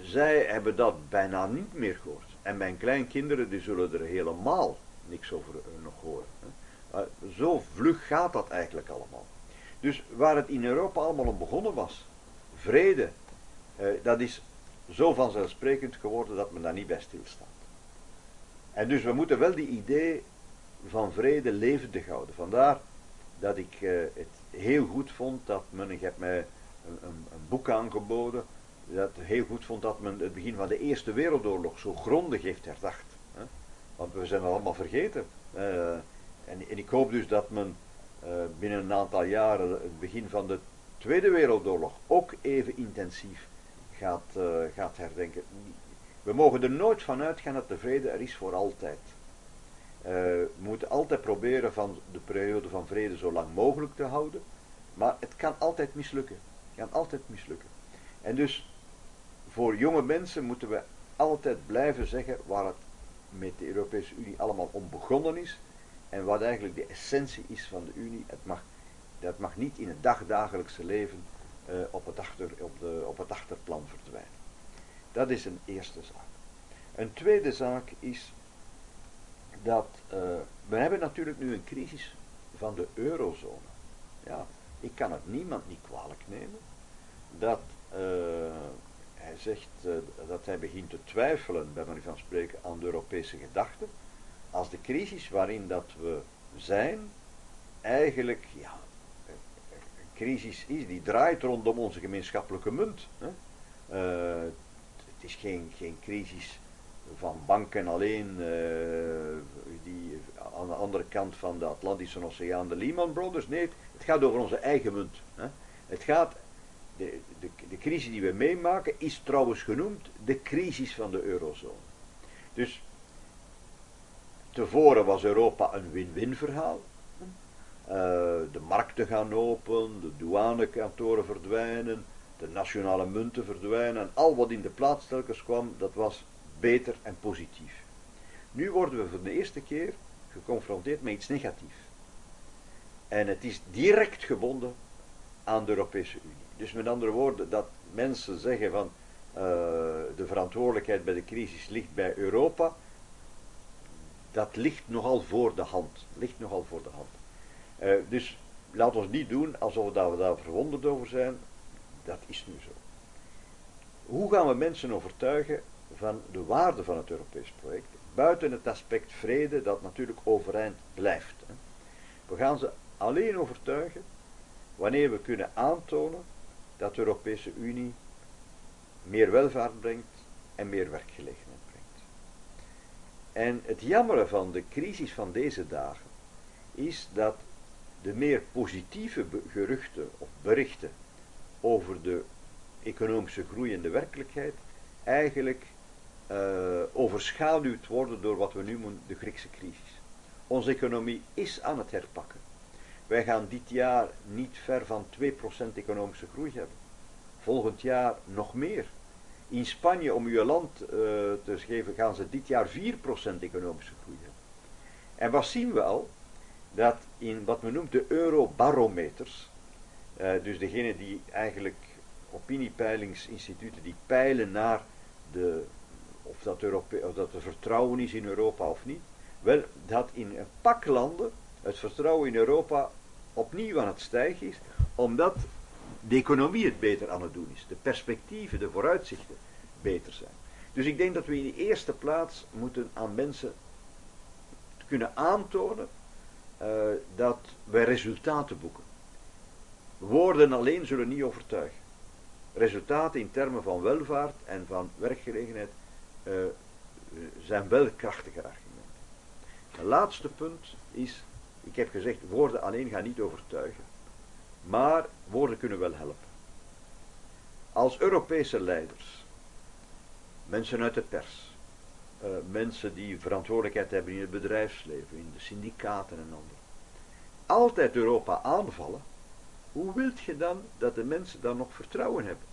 Zij hebben dat bijna niet meer gehoord. En mijn kleinkinderen die zullen er helemaal niks over eh, nog horen. Zo vlug gaat dat eigenlijk allemaal. Dus waar het in Europa allemaal om begonnen was, vrede, eh, dat is zo vanzelfsprekend geworden dat men daar niet bij stilstaat. En dus we moeten wel die idee van vrede levendig houden. Vandaar dat ik eh, het heel goed vond dat men, ik heb mij een, een, een boek aangeboden, dat heel goed vond dat men het begin van de Eerste Wereldoorlog zo grondig heeft herdacht. Want we zijn het allemaal vergeten. Eh, en, en ik hoop dus dat men eh, binnen een aantal jaren het begin van de Tweede Wereldoorlog ook even intensief gaat, eh, gaat herdenken. We mogen er nooit van uitgaan dat de vrede er is voor altijd. We moeten altijd proberen van de periode van vrede zo lang mogelijk te houden. Maar het kan altijd mislukken. Het kan altijd mislukken. En dus voor jonge mensen moeten we altijd blijven zeggen waar het met de Europese Unie allemaal om begonnen is. En wat eigenlijk de essentie is van de Unie. Het mag, dat mag niet in het dagdagelijkse leven uh, op, het achter, op, de, op het achterplan verdwijnen. Dat is een eerste zaak. Een tweede zaak is dat uh, we hebben natuurlijk nu een crisis van de eurozone. Ja, ik kan het niemand niet kwalijk nemen dat uh, hij zegt uh, dat hij begint te twijfelen, bij manier van spreken, aan de Europese gedachte. Als de crisis waarin dat we zijn eigenlijk ja, een crisis is die draait rondom onze gemeenschappelijke munt. Hè? Uh, het is geen, geen crisis van banken alleen, uh, die aan de andere kant van de Atlantische Oceaan, de Lehman Brothers. Nee, het gaat over onze eigen munt. Hè? Het gaat, de, de, de crisis die we meemaken is trouwens genoemd de crisis van de eurozone. Dus tevoren was Europa een win-win verhaal. Uh, de markten gaan open, de douanekantoren verdwijnen, de nationale munten verdwijnen en al wat in de plaats telkens kwam, dat was beter en positief. Nu worden we voor de eerste keer geconfronteerd met iets negatiefs. En het is direct gebonden aan de Europese Unie. Dus met andere woorden, dat mensen zeggen van uh, de verantwoordelijkheid bij de crisis ligt bij Europa, dat ligt nogal voor de hand. Ligt nogal voor de hand. Uh, dus laat ons niet doen alsof we daar verwonderd over zijn. Dat is nu zo. Hoe gaan we mensen overtuigen van de waarde van het Europees project, buiten het aspect vrede dat natuurlijk overeind blijft. Hè. We gaan ze alleen overtuigen wanneer we kunnen aantonen dat de Europese Unie meer welvaart brengt en meer werkgelegenheid brengt. En het jammere van de crisis van deze dagen is dat de meer positieve geruchten of berichten over de economische groei en de werkelijkheid eigenlijk uh, overschaduwd worden door wat we nu noemen de Griekse crisis. Onze economie is aan het herpakken. Wij gaan dit jaar niet ver van 2% economische groei hebben. Volgend jaar nog meer. In Spanje, om uw land uh, te geven, gaan ze dit jaar 4% economische groei hebben. En wat zien we al? Dat in wat men noemt de eurobarometers, uh, dus degene die eigenlijk opiniepeilingsinstituten die peilen naar de, of, dat Europe, of dat er vertrouwen is in Europa of niet, wel dat in een pak landen het vertrouwen in Europa opnieuw aan het stijgen is, omdat de economie het beter aan het doen is, de perspectieven, de vooruitzichten beter zijn. Dus ik denk dat we in de eerste plaats moeten aan mensen kunnen aantonen uh, dat wij resultaten boeken. Woorden alleen zullen niet overtuigen resultaten in termen van welvaart en van werkgelegenheid uh, zijn wel krachtige argumenten. Het laatste punt is, ik heb gezegd, woorden alleen gaan niet overtuigen, maar woorden kunnen wel helpen. Als Europese leiders, mensen uit de pers, uh, mensen die verantwoordelijkheid hebben in het bedrijfsleven, in de syndicaten en anderen, altijd Europa aanvallen, hoe wilt je dan dat de mensen dan nog vertrouwen hebben?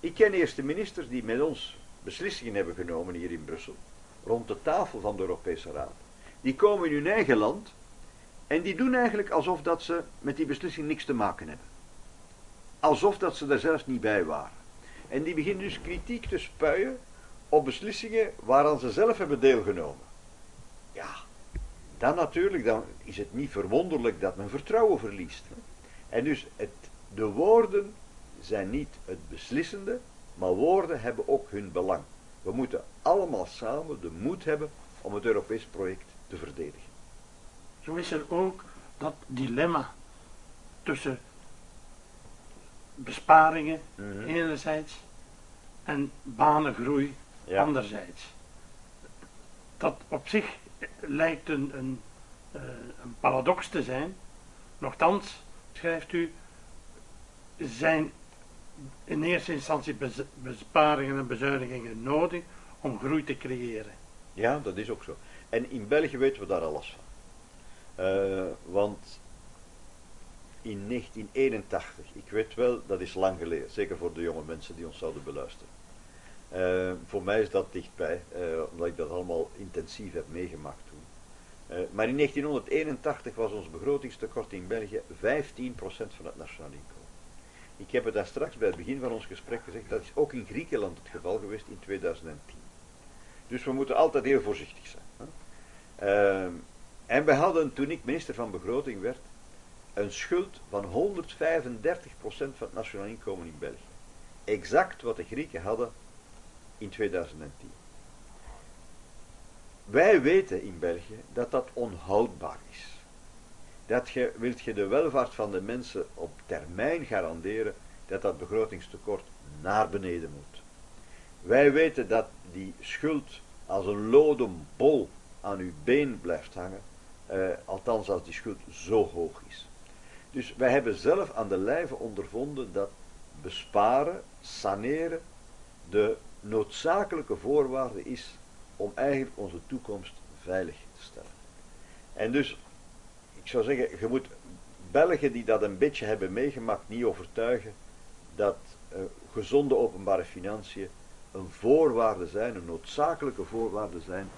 Ik ken eerste ministers die met ons beslissingen hebben genomen hier in Brussel, rond de tafel van de Europese Raad. Die komen in hun eigen land en die doen eigenlijk alsof dat ze met die beslissing niks te maken hebben. Alsof dat ze daar zelfs niet bij waren. En die beginnen dus kritiek te spuien op beslissingen waaraan ze zelf hebben deelgenomen. Ja, dan natuurlijk dan is het niet verwonderlijk dat men vertrouwen verliest. En dus het, de woorden zijn niet het beslissende, maar woorden hebben ook hun belang. We moeten allemaal samen de moed hebben om het Europees project te verdedigen. Zo is er ook dat dilemma tussen besparingen mm enerzijds en banengroei anderzijds. Dat op zich lijkt een, een, eh, een paradox te zijn, nochtans, schrijft u, zijn in eerste instantie besparingen en bezuinigingen nodig om groei te creëren. Ja, dat is ook zo. En in België weten we daar alles van. Uh, want in 1981, ik weet wel, dat is lang geleden, zeker voor de jonge mensen die ons zouden beluisteren. Uh, voor mij is dat dichtbij, uh, omdat ik dat allemaal intensief heb meegemaakt toen. maar in 1981 was ons begrotingstekort in België 15% van het nationaal inkomen. Ik heb het daar straks bij het begin van ons gesprek gezegd, dat is ook in Griekenland het geval geweest in 2010. Dus we moeten altijd heel voorzichtig zijn. Hè? En we hadden, toen ik minister van Begroting werd, een schuld van 135% van het nationaal inkomen in België. Exact wat de Grieken hadden in 2010. Wij weten in België dat dat onhoudbaar is dat je, wilt je de welvaart van de mensen op termijn garanderen, dat dat begrotingstekort naar beneden moet. Wij weten dat die schuld als een loden bol aan uw been blijft hangen, eh, althans als die schuld zo hoog is. Dus wij hebben zelf aan de lijve ondervonden dat besparen, saneren, de noodzakelijke voorwaarde is om eigenlijk onze toekomst veilig te stellen. En dus ik zou zeggen, je moet Belgen die dat een beetje hebben meegemaakt niet overtuigen dat uh, gezonde openbare financiën een voorwaarde zijn, een noodzakelijke voorwaarde zijn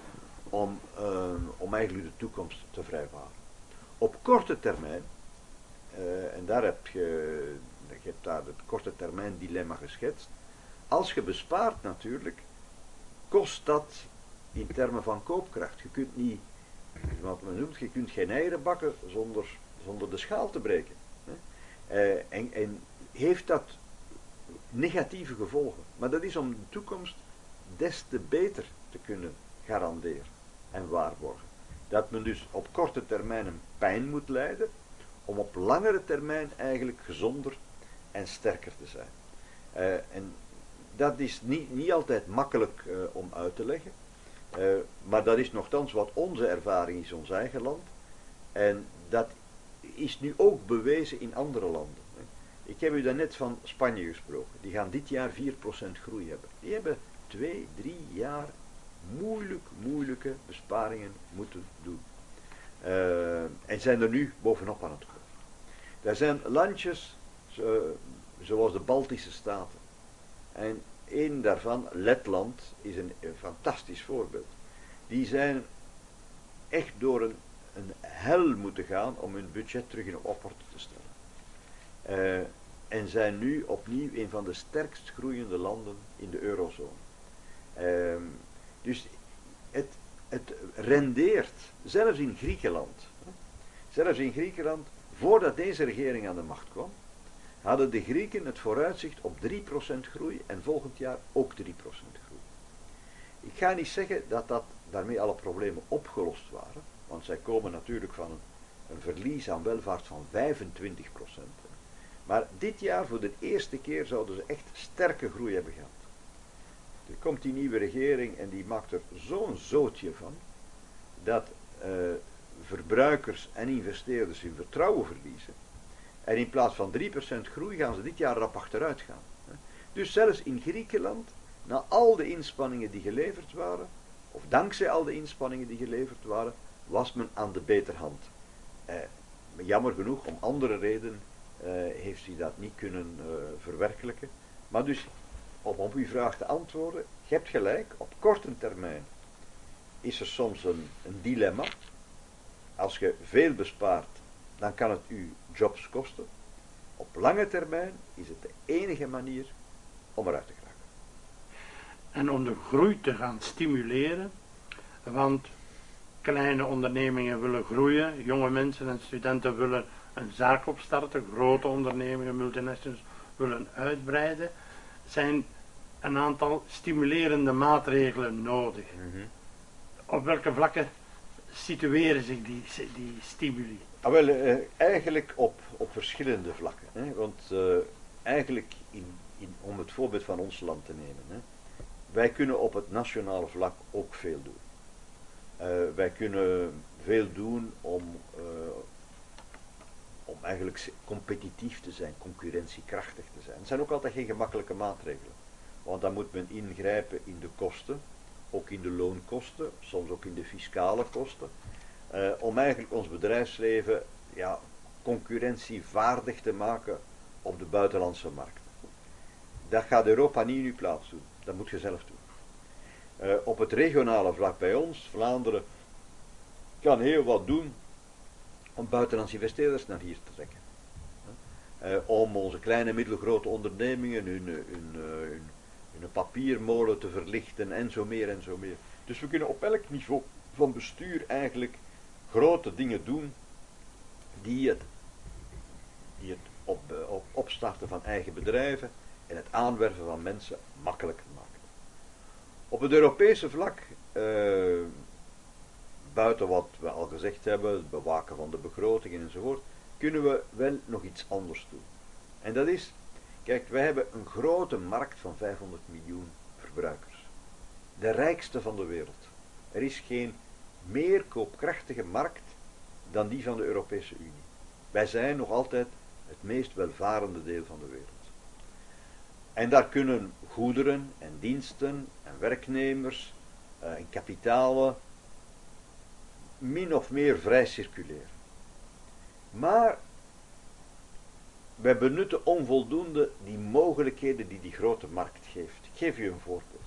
om, uh, om eigenlijk de toekomst te vrijwaren. Op korte termijn, uh, en daar heb je, je hebt daar het korte termijn dilemma geschetst. Als je bespaart natuurlijk, kost dat in termen van koopkracht. Je kunt niet, wat men noemt, je kunt geen eieren bakken zonder, zonder de schaal te breken. Uh, en, en heeft dat negatieve gevolgen. Maar dat is om de toekomst des te beter te kunnen garanderen en waarborgen. Dat men dus op korte termijn een pijn moet lijden, om op langere termijn eigenlijk gezonder en sterker te zijn. Uh, en dat is niet, niet altijd makkelijk uh, om uit te leggen, uh, maar dat is nogthans wat onze ervaring is ons eigen land. En dat is nu ook bewezen in andere landen. Ik heb u daarnet van Spanje gesproken. Die gaan dit jaar 4% groei hebben. Die hebben twee, drie jaar moeilijk, moeilijke besparingen moeten doen. Uh, en zijn er nu bovenop aan het komen. Er zijn landjes zo, zoals de Baltische Staten. En één daarvan, Letland, is een, fantastisch voorbeeld. Die zijn echt door een, een hel moeten gaan om hun budget terug in orde te stellen. Uh, en zijn nu opnieuw een van de sterkst groeiende landen in de eurozone. Uh, dus het, het rendeert, zelfs in Griekenland, zelfs in Griekenland, voordat deze regering aan de macht kwam, hadden de Grieken het vooruitzicht op 3% groei en volgend jaar ook 3% groei. Ik ga niet zeggen dat, dat daarmee alle problemen opgelost waren, want zij komen natuurlijk van een, een verlies aan welvaart van 25%. Maar dit jaar voor de eerste keer zouden ze echt sterke groei hebben gehad. Er komt die nieuwe regering en die maakt er zo'n zootje van dat uh, verbruikers en investeerders hun vertrouwen verliezen. En in plaats van 3% groei gaan ze dit jaar rap achteruit gaan. Dus zelfs in Griekenland, na al de inspanningen die geleverd waren, of dankzij al de inspanningen die geleverd waren, was men aan de beterhand. Eh, jammer genoeg, om andere redenen, uh, heeft hij dat niet kunnen uh, verwerkelijken. Maar dus, om op uw vraag te antwoorden, je hebt gelijk, op korte termijn is er soms een, een dilemma. Als je veel bespaart, dan kan het u jobs kosten. Op lange termijn is het de enige manier om eruit te geraken. En om de groei te gaan stimuleren, want kleine ondernemingen willen groeien, jonge mensen en studenten willen een zaak opstarten, grote ondernemingen, multinationals willen uitbreiden, zijn een aantal stimulerende maatregelen nodig. Mm -hmm. Op welke vlakken situeren zich die, die stimuli? Ah, wel, eh, eigenlijk op, op verschillende vlakken. Hè? Want uh, eigenlijk, in, in, om het voorbeeld van ons land te nemen, hè? wij kunnen op het nationale vlak ook veel doen. Uh, wij kunnen veel doen om om eigenlijk competitief te zijn, concurrentiekrachtig te zijn. Het zijn ook altijd geen gemakkelijke maatregelen. Want dan moet men ingrijpen in de kosten, ook in de loonkosten, soms ook in de fiscale kosten, eh, om eigenlijk ons bedrijfsleven ja, concurrentievaardig te maken op de buitenlandse markt. Dat gaat Europa niet in uw plaats doen, dat moet je zelf doen. Uh, op het regionale vlak bij ons, Vlaanderen, kan heel wat doen om buitenlandse investeerders naar hier te trekken. Uh, om onze kleine middelgrote ondernemingen hun, hun, hun, hun, papiermolen te verlichten en zo meer en zo meer. Dus we kunnen op elk niveau van bestuur eigenlijk grote dingen doen die het, die het op, op, opstarten van eigen bedrijven en het aanwerven van mensen makkelijker maken. Op het Europese vlak buiten wat we al gezegd hebben, het bewaken van de begrotingen enzovoort, kunnen we wel nog iets anders doen. En dat is, kijk, wij hebben een grote markt van 500 miljoen verbruikers. De rijkste van de wereld. Er is geen meer koopkrachtige markt dan die van de Europese Unie. Wij zijn nog altijd het meest welvarende deel van de wereld. En daar kunnen goederen en diensten en werknemers uh, en kapitalen min of meer vrij circuleren. Maar wij benutten onvoldoende die mogelijkheden die die grote markt geeft. Ik geef u een voorbeeld.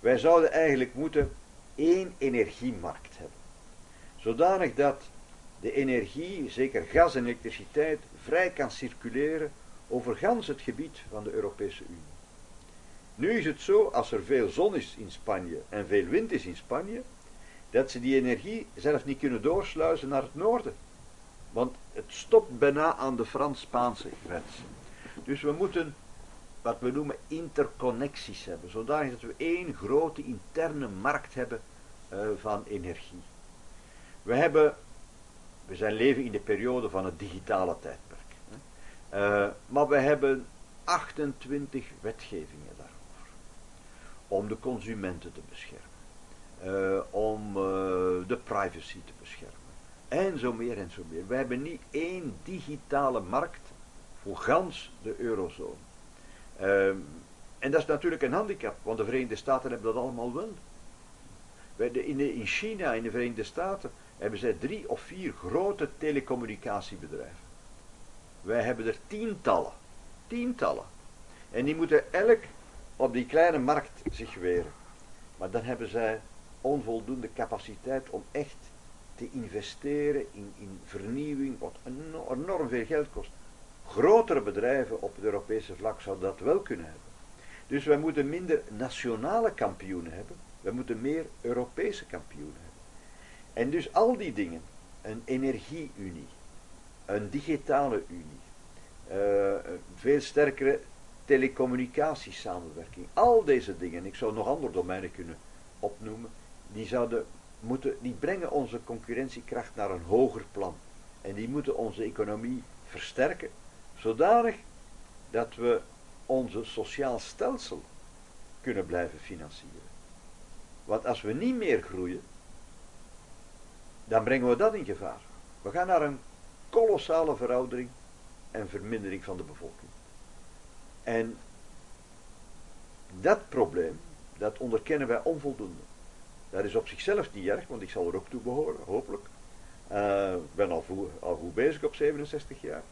Wij zouden eigenlijk moeten één energiemarkt hebben. Zodanig dat de energie, zeker gas en elektriciteit, vrij kan circuleren over gans het gebied van de Europese Unie. Nu is het zo, als er veel zon is in Spanje en veel wind is in Spanje, dat ze die energie zelf niet kunnen doorsluizen naar het noorden. Want het stopt bijna aan de Frans-Spaanse grens. Dus we moeten wat we noemen interconnecties hebben, zodanig dat we één grote interne markt hebben uh, van energie. We hebben, we zijn leven in de periode van het digitale tijdperk. Hè. Uh, maar we hebben 28 wetgevingen daarover. Om de consumenten te beschermen. Uh, om de privacy te beschermen. En zo meer en zo meer. We hebben niet één digitale markt voor gans de eurozone. Um, en dat is natuurlijk een handicap, want de Verenigde Staten hebben dat allemaal wel. In China, in de Verenigde Staten, hebben zij drie of vier grote telecommunicatiebedrijven. Wij hebben er tientallen. Tientallen. En die moeten elk op die kleine markt zich weren. Maar dan hebben zij onvoldoende capaciteit om echt te investeren in, in vernieuwing, wat enorm veel geld kost. Grotere bedrijven op het Europese vlak zouden dat wel kunnen hebben. Dus wij moeten minder nationale kampioenen hebben, we moeten meer Europese kampioenen hebben. En dus al die dingen, een energieunie, een digitale unie, uh, veel sterkere telecommunicatiesamenwerking, al deze dingen, ik zou nog andere domeinen kunnen opnoemen, die zouden moeten, die brengen onze concurrentiekracht naar een hoger plan. En die moeten onze economie versterken, zodanig dat we onze sociaal stelsel kunnen blijven financieren. Want als we niet meer groeien, dan brengen we dat in gevaar. We gaan naar een kolossale veroudering en vermindering van de bevolking. En dat probleem, dat onderkennen wij onvoldoende. Dat is op zichzelf niet erg, want ik zal er ook toe behoren, hopelijk. Uh, ik ben al, al goed bezig op 67 jaar.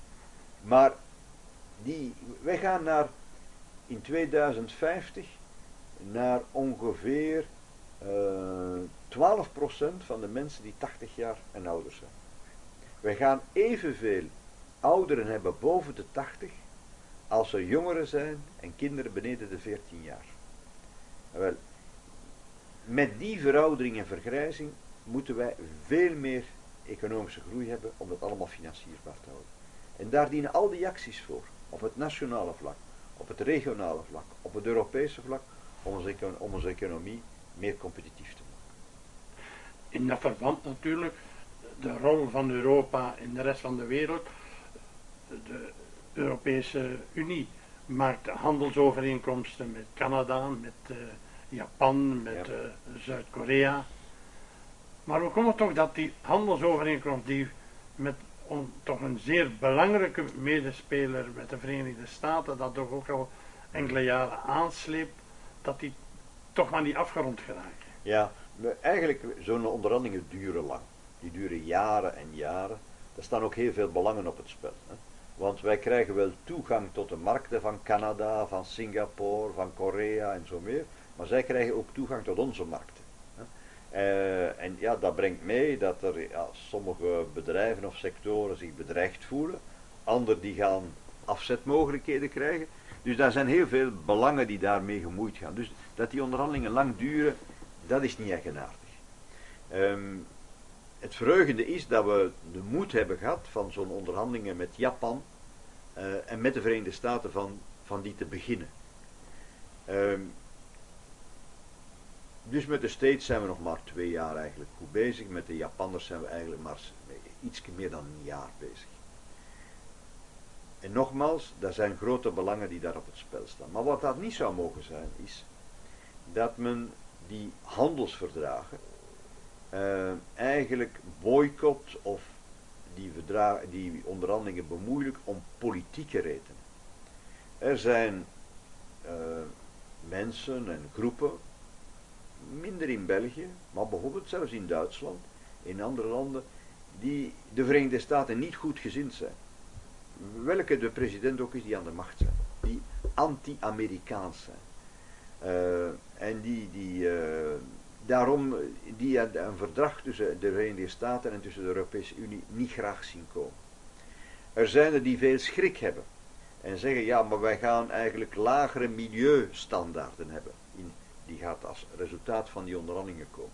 Maar die, wij gaan naar, in 2050 naar ongeveer uh, eh, 12% van de mensen die 80 jaar en ouder zijn. Wij gaan evenveel ouderen hebben boven de 80 als er jongeren zijn en kinderen beneden de 14 jaar. Wel, met die veroudering en vergrijzing moeten wij veel meer economische groei hebben om dat allemaal financierbaar te houden. En daar dienen al die acties voor, op het nationale vlak, op het regionale vlak, op het Europese vlak, om onze, om onze economie meer competitief te maken. In dat verband natuurlijk de rol van Europa in de rest van de wereld. De Europese Unie maakt handelsovereenkomsten met Canada, met uh, Japan, met uh, Zuid-Korea. Maar hoe komt het toch dat die handelsovereenkomst die met toch een zeer belangrijke medespeler met de Verenigde Staten, dat toch ook al enkele jaren aansleept, dat die toch maar niet afgerond geraken? Ja, eigenlijk zo'n onderhandelingen duren lang. Die duren jaren en jaren. Er staan ook heel veel belangen op het spel. Hè? Want wij krijgen wel toegang tot de markten van Canada, van Singapore, van Korea en zo meer. Maar zij krijgen ook toegang tot onze markten. Uh, en ja, dat brengt mee dat er sommige bedrijven of sectoren zich bedreigd voelen. Anderen die gaan afzetmogelijkheden krijgen. Dus daar zijn heel veel belangen die daarmee gemoeid gaan. Dus dat die onderhandelingen lang duren, dat is niet eigenaardig. Um, het verheugende is dat we de moed hebben gehad van zo'n onderhandelingen met Japan uh, en met de Verenigde Staten van, van die te beginnen. Um, dus met de States zijn we nog maar twee jaar eigenlijk goed bezig. Met de Japanners zijn we eigenlijk maar iets meer dan een jaar bezig. En nogmaals, er zijn grote belangen die daar op het spel staan. Maar wat dat niet zou mogen zijn, is dat men die handelsverdragen uh, eigenlijk boycott of die, die onderhandelingen bemoeilijkt om politieke redenen. Er zijn uh, mensen en groepen minder in België, maar bijvoorbeeld zelfs in Duitsland, in andere landen, die de Verenigde Staten niet goed gezind zijn. Welke de president ook is die aan de macht zijn. Die anti-Amerikaans zijn. Uh, en die, die, uh, daarom die een verdrag tussen de Verenigde Staten en tussen de Europese Unie niet graag zien komen. Er zijn er die veel schrik hebben en zeggen ja, maar wij gaan eigenlijk lagere milieustandaarden hebben. Die gaat als resultaat van die onderhandelingen komen.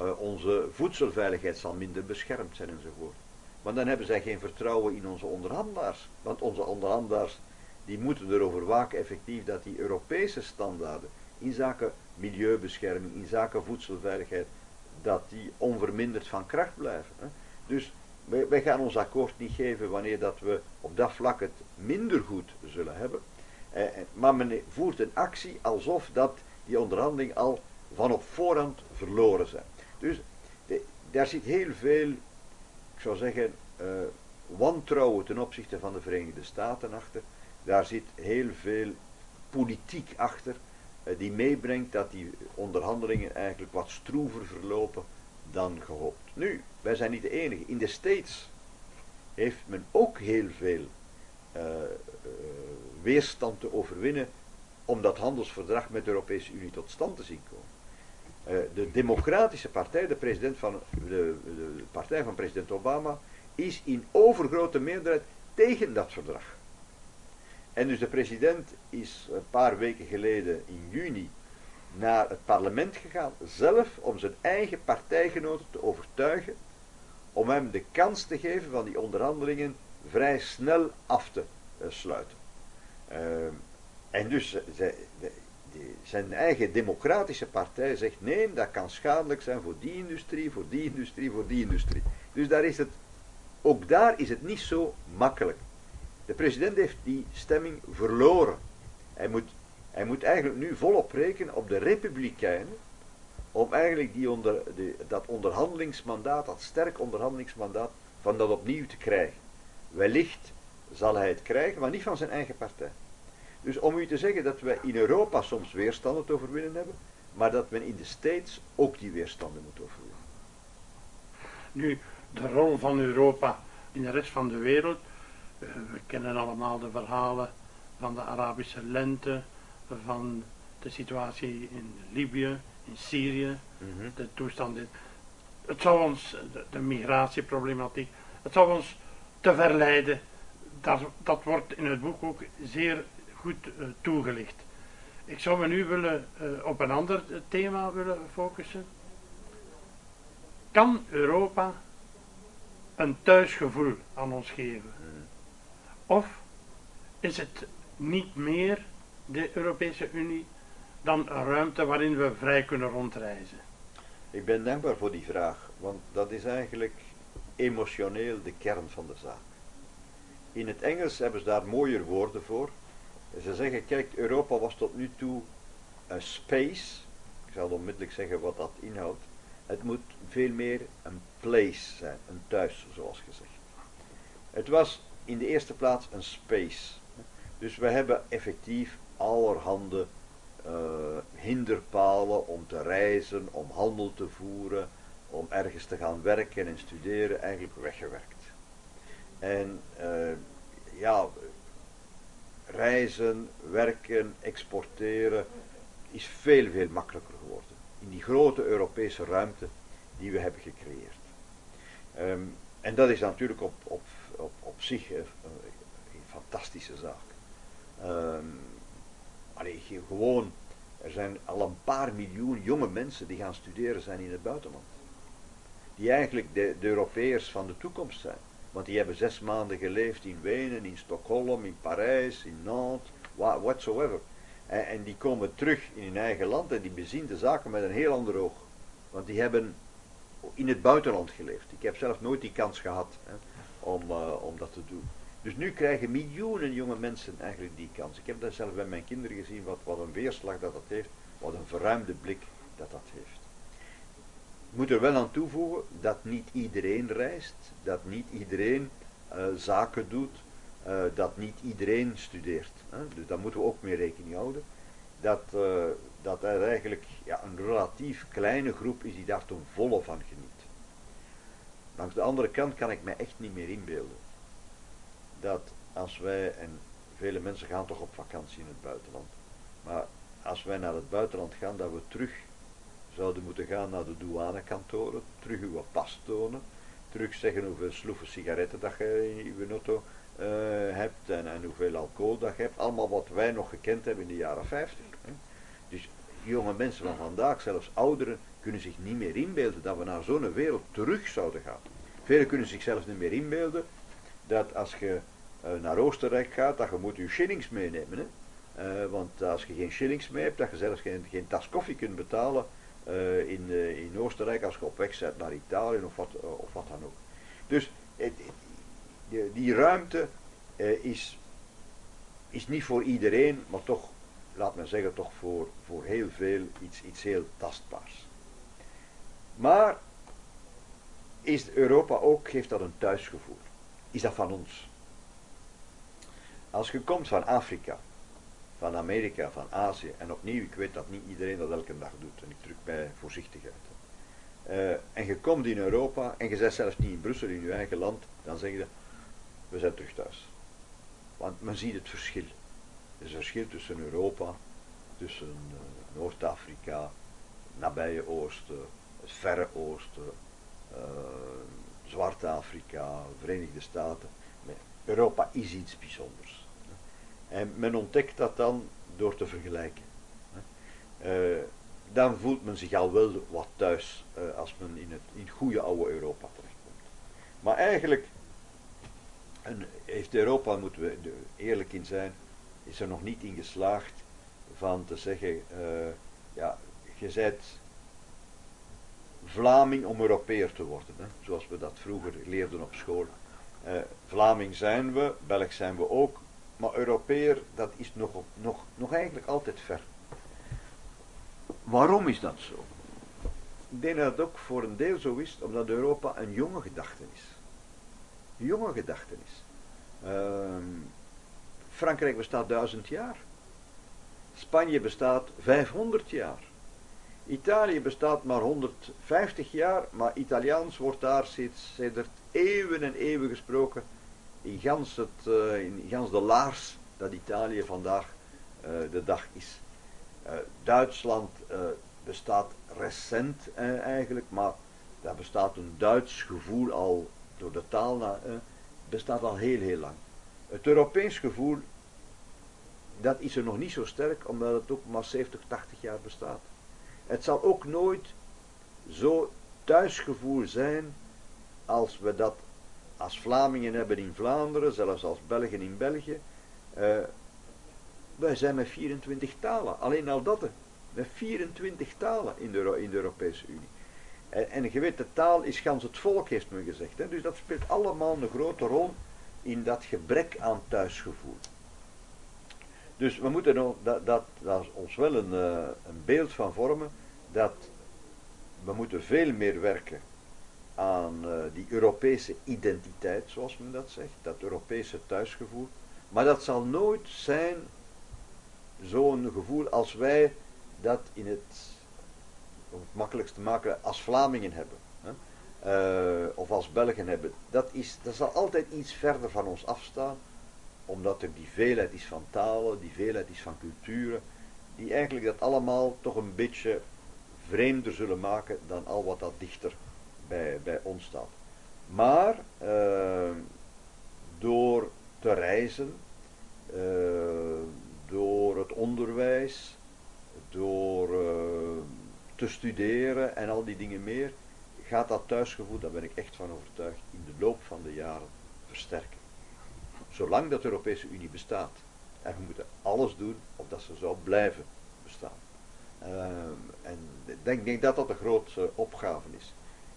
Uh, onze voedselveiligheid zal minder beschermd zijn enzovoort. Maar dan hebben zij geen vertrouwen in onze onderhandelaars. Want onze onderhandelaars die moeten erover waken effectief dat die Europese standaarden in zaken milieubescherming, in zaken voedselveiligheid, dat die onverminderd van kracht blijven. Hè. Dus wij, wij, gaan ons akkoord niet geven wanneer dat we op dat vlak het minder goed zullen hebben. Eh, eh maar men voert een actie alsof dat die onderhandeling al van op voorhand verloren zijn. Dus daar zit heel veel, ik zou zeggen, uh, wantrouwen ten opzichte van de Verenigde Staten achter. Daar zit heel veel politiek achter, uh, die meebrengt dat die onderhandelingen eigenlijk wat stroever verlopen dan gehoopt. Nu, wij zijn niet de enige. In de States heeft men ook heel veel uh, weerstand te overwinnen om dat handelsverdrag met de Europese Unie tot stand te zien komen. Uh, de Democratische Partij, de, president van, de, de, partij van president Obama, is in overgrote meerderheid tegen dat verdrag. En dus de president is een paar weken geleden in juni naar het parlement gegaan, zelf om zijn eigen partijgenoten te overtuigen, om hem de kans te geven van die onderhandelingen vrij snel af te uh, sluiten. Uh, en dus de, de, zijn eigen democratische partij zegt nee, dat kan schadelijk zijn voor die industrie, voor die industrie, voor die industrie. Dus daar is het, ook daar is het niet zo makkelijk. De president heeft die stemming verloren. Hij moet, hij moet eigenlijk nu volop rekenen op de republikeinen om eigenlijk die onder, de, dat onderhandelingsmandaat, dat sterk onderhandelingsmandaat, van dat opnieuw te krijgen. Wellicht zal hij het krijgen, maar niet van zijn eigen partij. Dus om u te zeggen dat wij in Europa soms weerstanden te overwinnen hebben, maar dat men in de States ook die weerstanden moet overwinnen. Nu, de rol van Europa in de rest van de wereld. Eh, we kennen allemaal de verhalen van de Arabische lente, van de situatie in Libië, in Syrië, Mhm. de toestanden. Het zou ons, de, de migratieproblematiek, het zou ons te verleiden. Dat, dat wordt in het boek ook zeer goed uh, toegelicht. Ik zou me nu willen, uh, op een ander thema willen focussen. Kan Europa een thuisgevoel aan ons geven? Of is het niet meer de Europese Unie dan een ruimte waarin we vrij kunnen rondreizen? Ik ben dankbaar voor die vraag, want dat is eigenlijk emotioneel de kern van de zaak. In het Engels hebben ze daar mooier woorden voor. Ze zeggen, kijk, Europa was tot nu toe een space. Ik zal onmiddellijk zeggen wat dat inhoudt. Het moet veel meer een place zijn, een thuis, zoals gezegd. Het was in de eerste plaats een space. Dus we hebben effectief allerhande uh, hinderpalen om te reizen, om handel te voeren, om ergens te gaan werken en studeren, eigenlijk weggewerkt. En uh, ja, reizen, werken, exporteren is veel, veel makkelijker geworden. In die grote Europese ruimte die we hebben gecreëerd. Um, en dat is natuurlijk op, op, op, op zich een, een fantastische zaak. Um, allee, gewoon, er zijn al een paar miljoen jonge mensen die gaan studeren zijn in het buitenland. Die eigenlijk de, de van de toekomst zijn. Want die hebben zes maanden geleefd in Wenen, in Stockholm, in Parijs, in Nantes, whatsoever. En, die komen terug in hun eigen land en die bezien de zaken met een heel ander oog. Want die hebben in het buitenland geleefd. Ik heb zelf nooit die kans gehad hè, om, uh, om dat te doen. Dus nu krijgen miljoenen jonge mensen eigenlijk die kans. Ik heb dat zelf bij mijn kinderen gezien, wat, wat een weerslag dat dat heeft, wat een verruimde blik dat dat heeft. Moet er wel aan toevoegen dat niet iedereen reist, dat niet iedereen uh, zaken doet, uh, dat niet iedereen studeert. Hè? Dus daar moeten we ook mee rekening houden. Dat, uh, dat er eigenlijk ja, een relatief kleine groep is die daar ten volle van geniet. Langs de andere kant kan ik me echt niet meer inbeelden dat als wij, en vele mensen gaan toch op vakantie in het buitenland, maar als wij naar het buitenland gaan, dat we terug zouden moeten gaan naar de douanekantoren, terug uw pas tonen, terug zeggen hoeveel sloeven sigaretten dat je in uw auto uh, hebt en, en, hoeveel alcohol dat je hebt. Allemaal wat wij nog gekend hebben in de jaren 50. Hè. Dus jonge mensen van vandaag, zelfs ouderen, kunnen zich niet meer inbeelden dat we naar zo'n wereld terug zouden gaan. Velen kunnen zich zelfs niet meer inbeelden dat als je uh, naar Oostenrijk gaat, dat je moet je shillings meenemen. Hè. Uh, want als je geen shillings mee hebt, dat je zelfs geen, geen tas koffie kunt betalen uh, in, in Oostenrijk als je op weg bent naar Italië of wat, of wat dan ook. Dus die, die ruimte is, is niet voor iedereen, maar toch, laat men zeggen, toch voor, voor heel veel iets, iets heel tastbaars. Maar is Europa ook, geeft dat een thuisgevoel? Is dat van ons? Als je komt van Afrika, van Amerika, van Azië, en opnieuw, ik weet dat niet iedereen dat elke dag doet, en ik druk bij voorzichtigheid. Uh, en je komt in Europa, en je zit zelfs niet in Brussel, in je eigen land, dan zeg je, we zijn terug thuis. Want men ziet het verschil. Er is een verschil tussen Europa, tussen uh, Noord-Afrika, nabije Oosten, het Verre Oosten, uh, Zwarte Afrika, Verenigde Staten. Europa is iets bijzonders. En men ontdekt dat dan door te vergelijken. Uh, dan voelt men zich al wel wat thuis uh, als men in het, in goede oude Europa terechtkomt. Maar eigenlijk en heeft Europa, moeten we er eerlijk in zijn, is er nog niet in geslaagd van te zeggen, uh, ja, je bent Vlaming om Europeer te worden, hè, zoals we dat vroeger leerden op school. Vlaming zijn we, Belg zijn we ook, maar Europeer, dat is nog, nog, nog eigenlijk altijd ver. Waarom is dat zo? Ik denk dat het ook voor een deel zo is, omdat Europa een jonge gedachte is. Een jonge gedachtenis. Uh, Frankrijk bestaat duizend jaar. Spanje bestaat 500 jaar. Italië bestaat maar 150 jaar, maar Italiaans wordt daar sinds, sinds eeuwen en eeuwen gesproken. In gans, het, uh, in gans de laars dat Italië vandaag uh, de dag is. Uh, Duitsland bestaat recent eigenlijk, maar daar bestaat een Duits gevoel al door de taal na, bestaat al heel heel lang. Het Europees gevoel, dat is er nog niet zo sterk, omdat het ook maar 70, 80 jaar bestaat. Het zal ook nooit zo thuisgevoel zijn als we dat als Vlamingen hebben in Vlaanderen, zelfs als Belgen in België. Uh, wij zijn met 24 talen, alleen al dat. Met 24 talen in de, in de Europese Unie. En, en, je weet, de taal is gans het volk, heeft men gezegd. Hè? Dus dat speelt allemaal een grote rol in dat gebrek aan thuisgevoel. Dus we moeten er dat, dat, ons wel een, uh, een beeld van vormen dat we moeten veel meer werken aan uh, die Europese identiteit, zoals men dat zegt, dat Europese thuisgevoel. Maar dat zal nooit zijn zo'n gevoel als wij dat in het, om het makkelijkst te maken, als Vlamingen hebben. Hè? Uh, of als Belgen hebben. Dat, is, dat zal altijd iets verder van ons afstaan, omdat er die veelheid is van talen, die veelheid is van culturen, die eigenlijk dat allemaal toch een beetje vreemder zullen maken dan al wat dat dichter bij, ons staat. Maar uh, door te reizen, uh, door het onderwijs, door uh, te studeren en al die dingen meer, gaat dat thuisgevoel, daar ben ik echt van overtuigd, in de loop van de jaren versterken. Zolang dat de Europese Unie bestaat. En we moeten alles doen of dat ze zou blijven bestaan. En ik denk, denk, dat dat de grootste opgave is.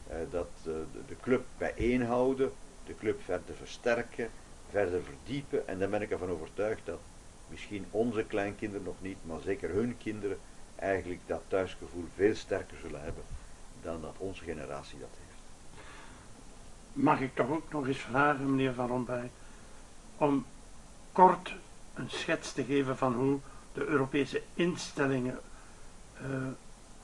Uh, dat uh, de, de, club bijeenhouden, de club verder versterken, verder verdiepen. En dan ben ik ervan overtuigd dat misschien onze kleinkinderen nog niet, maar zeker hun kinderen eigenlijk dat thuisgevoel veel sterker zullen hebben dan dat onze generatie dat heeft. Mag ik toch ook nog eens vragen, meneer Van Rompuy, om kort een schets te geven van hoe de Europese instellingen uh,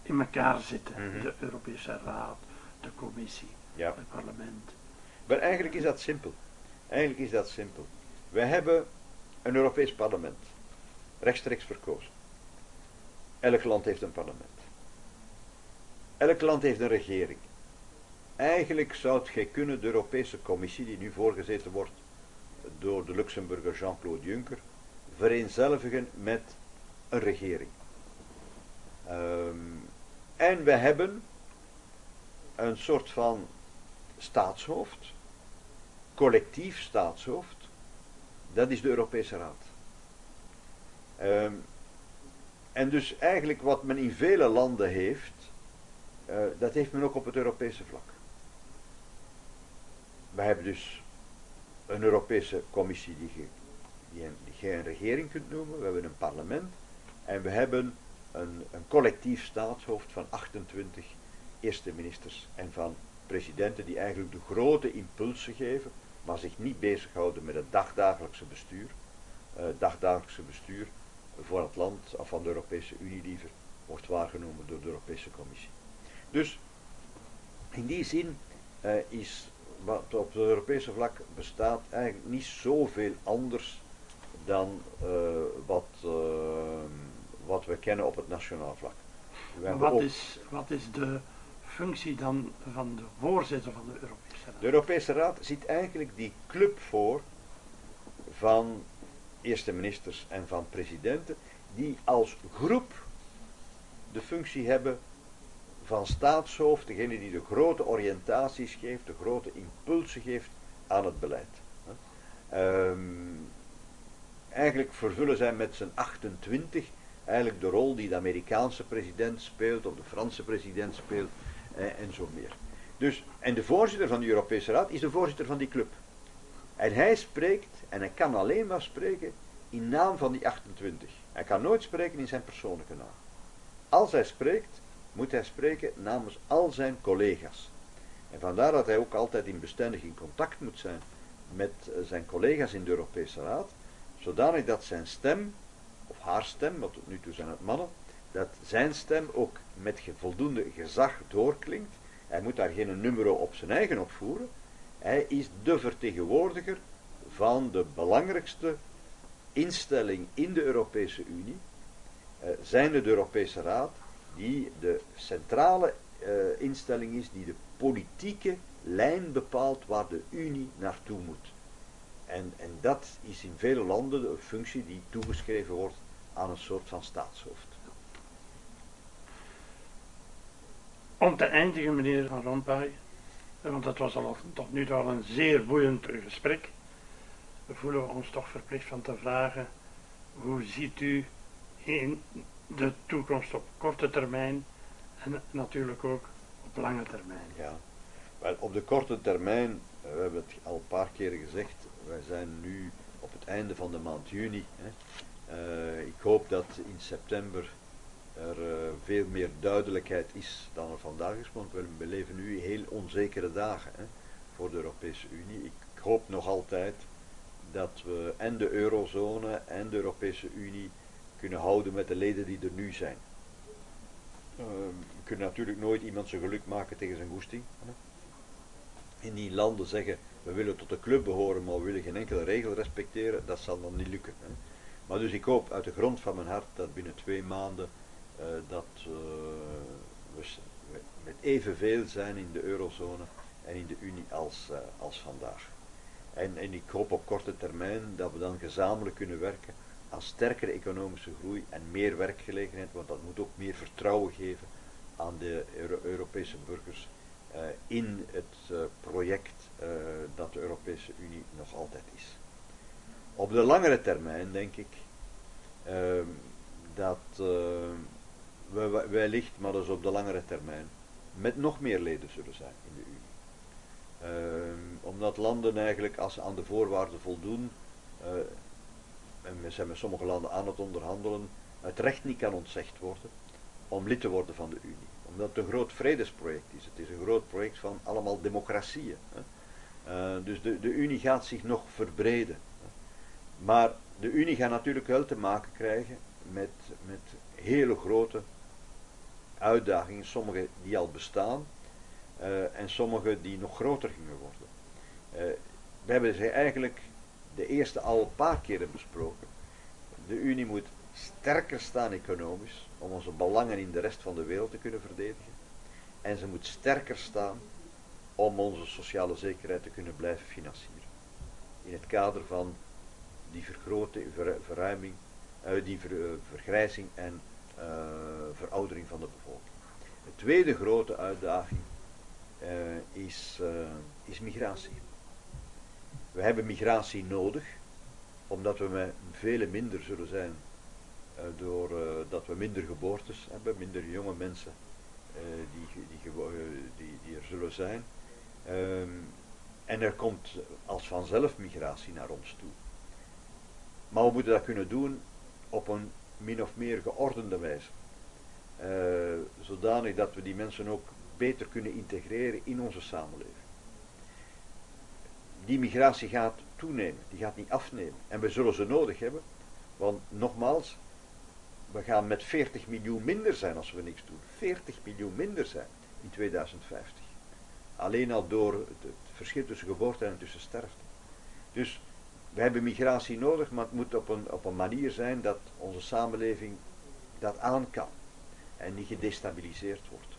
in elkaar zitten. Mm -hmm. De Europese Raad, de Commissie, ja. het parlement. Maar eigenlijk is dat simpel. Eigenlijk is dat simpel. Wij hebben een Europees parlement, rechtstreeks verkozen. Elk land heeft een parlement. elk land heeft een regering. Eigenlijk zou het gij kunnen de Europese Commissie, die nu voorgezeten wordt door de Luxemburger Jean-Claude Juncker, vereenzelvigen met een regering. Ehm, en we hebben een soort van staatshoofd, collectief staatshoofd, dat is de Europese Raad. Ehm, en dus eigenlijk wat men in vele landen heeft, uh, dat heeft men ook op het Europese vlak. We hebben dus een Europese commissie die die, een, die je een regering kunt noemen, we hebben een parlement en we hebben een, een collectief staatshoofd van 28 eerste ministers en van presidenten die eigenlijk de grote impulsen geven, maar zich niet bezighouden met het dagdagelijkse bestuur. Uh, dagdagelijkse bestuur voor het land, of van de Europese Unie liever, wordt waargenomen door de Europese Commissie. Dus in die zin uh, is wat op het Europese vlak bestaat eigenlijk niet zoveel anders dan uh, wat, uh, wat we kennen op het nationaal vlak. Wat, ook... is, wat is de functie dan van de voorzitter van de Europese Raad? De Europese Raad ziet eigenlijk die club voor van eerste ministers en van presidenten, die als groep de functie hebben van staatshoofd, degene die de grote oriëntaties geeft, de grote impulsen geeft aan het beleid. Um, eigenlijk vervullen zij met z'n 28 eigenlijk de rol die de Amerikaanse president speelt, of de Franse president speelt, en zo meer. Dus, en de voorzitter van de Europese Raad is de voorzitter van die club. En hij spreekt, en hij kan alleen maar spreken, in naam van die 28. Hij kan nooit spreken in zijn persoonlijke naam. Als hij spreekt, moet hij spreken namens al zijn collega's. En vandaar dat hij ook altijd in bestendig in contact moet zijn met eh, zijn collega's in de Europese Raad, zodanig dat zijn stem, of haar stem, want tot nu toe zijn het mannen, dat zijn stem ook met voldoende gezag doorklinkt. Hij moet daar geen nummer op zijn eigen opvoeren. Hij is de vertegenwoordiger van de belangrijkste instelling in de Europese Unie, uh, zijnde de Europese Raad, die de centrale uh, instelling is die de politieke lijn bepaalt waar de Unie naartoe moet. En, en dat is in vele landen een functie die toegeschreven wordt aan een soort van staatshoofd. Om te eindigen, meneer Van Rompuy, want dat was al tot nu toe al een zeer boeiend gesprek, voelen we ons toch verplicht van te vragen, hoe ziet u in de toekomst op korte termijn en natuurlijk ook op lange termijn. Ja, wel op de korte termijn, eh, we hebben het al een paar keren gezegd, wij zijn nu op het einde van de maand juni. Hè. Uh, ik hoop dat in september er uh, veel meer duidelijkheid is dan er vandaag is, want we beleven nu heel onzekere dagen hè, voor de Europese Unie. Ik hoop nog altijd dat we en de eurozone en de Europese Unie kunnen houden met de leden die er nu zijn. Uh, we kunnen natuurlijk nooit iemand zijn geluk maken tegen zijn goesting. In die landen zeggen, we willen tot de club behoren, maar we willen geen enkele regel respecteren, dat zal dan niet lukken. Hè. Maar dus ik hoop uit de grond van mijn hart dat binnen twee maanden uh, dat uh, we met evenveel zijn in de eurozone en in de Unie als, uh, als vandaag. En, en ik hoop op korte termijn dat we dan gezamenlijk kunnen werken aan sterkere economische groei en meer werkgelegenheid, want dat moet ook meer vertrouwen geven aan de Euro Europese burgers in het project dat de Europese Unie nog altijd is. Op de langere termijn denk ik ehm, dat we wellicht, maar dus op de langere termijn, met nog meer leden zullen zijn in de Unie. Ehm, omdat landen eigenlijk, als ze aan de voorwaarden voldoen, en we zijn met sommige landen aan het onderhandelen, het recht niet kan ontzegd worden om lid te worden van de Unie. Omdat het een groot vredesproject is. Het is een groot project van allemaal democratieën. Hè. Uh, dus de, de Unie gaat zich nog verbreden. Maar de Unie gaat natuurlijk wel te maken krijgen met, met hele grote uitdagingen. Sommige die al bestaan uh, en sommige die nog groter gingen worden. Uh, we hebben ze eigenlijk de eerste al een paar keren besproken. De Unie moet sterker staan economisch om onze belangen in de rest van de wereld te kunnen verdedigen. en ze moet sterker staan om onze sociale zekerheid te kunnen blijven financieren. In het kader van die vergrote verruiming, uh, die ver, vergrijzing en uh, veroudering van de bevolking. De tweede grote uitdaging is, is migratie. We hebben migratie nodig, omdat we met vele minder zullen zijn, doordat dat we minder geboortes hebben, minder jonge mensen die, die, die, die er zullen zijn. Um, en er komt als vanzelf migratie naar ons toe. Maar we moeten dat kunnen doen op een min of meer geordende wijze. Uh, zodanig dat we die mensen ook beter kunnen integreren in onze samenleving. Die migratie gaat toenemen, die gaat niet afnemen. En we zullen ze nodig hebben, want nogmaals, we gaan met 40 miljoen minder zijn als we niks doen. 40 miljoen minder zijn in 2050. Alleen al door het, verschil tussen geboorte en tussen sterfte. Dus we hebben migratie nodig, maar het moet op een, op een manier zijn dat onze samenleving dat aan kan en niet gedestabiliseerd wordt.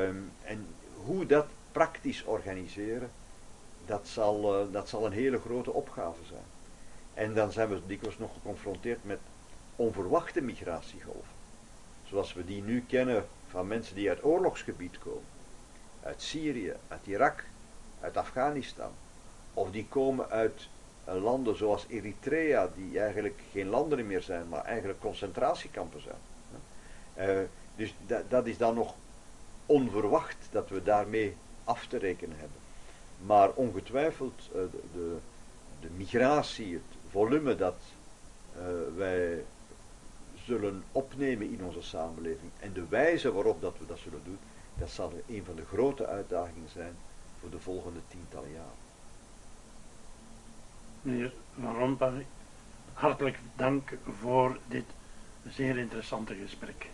Um, en hoe dat praktisch organiseren, dat zal, uh, dat zal een hele grote opgave zijn. En dan zijn we dikwijls nog geconfronteerd met onverwachte migratiegolven. Zoals we die nu kennen van mensen die uit oorlogsgebied komen uit Syrië, uit Irak, uit Afghanistan. Of die komen uit landen zoals Eritrea, die eigenlijk geen landen meer zijn, maar eigenlijk concentratiekampen zijn. Uh, dus da dat is dan nog onverwacht dat we daarmee af te rekenen hebben. Maar ongetwijfeld uh, de, de, de, migratie, het volume dat wij zullen opnemen in onze samenleving en de wijze waarop dat we dat zullen doen, dat zal een van de grote uitdagingen zijn voor de volgende tientallen jaren. Meneer Van Rompuy, hartelijk dank voor dit zeer interessante gesprek.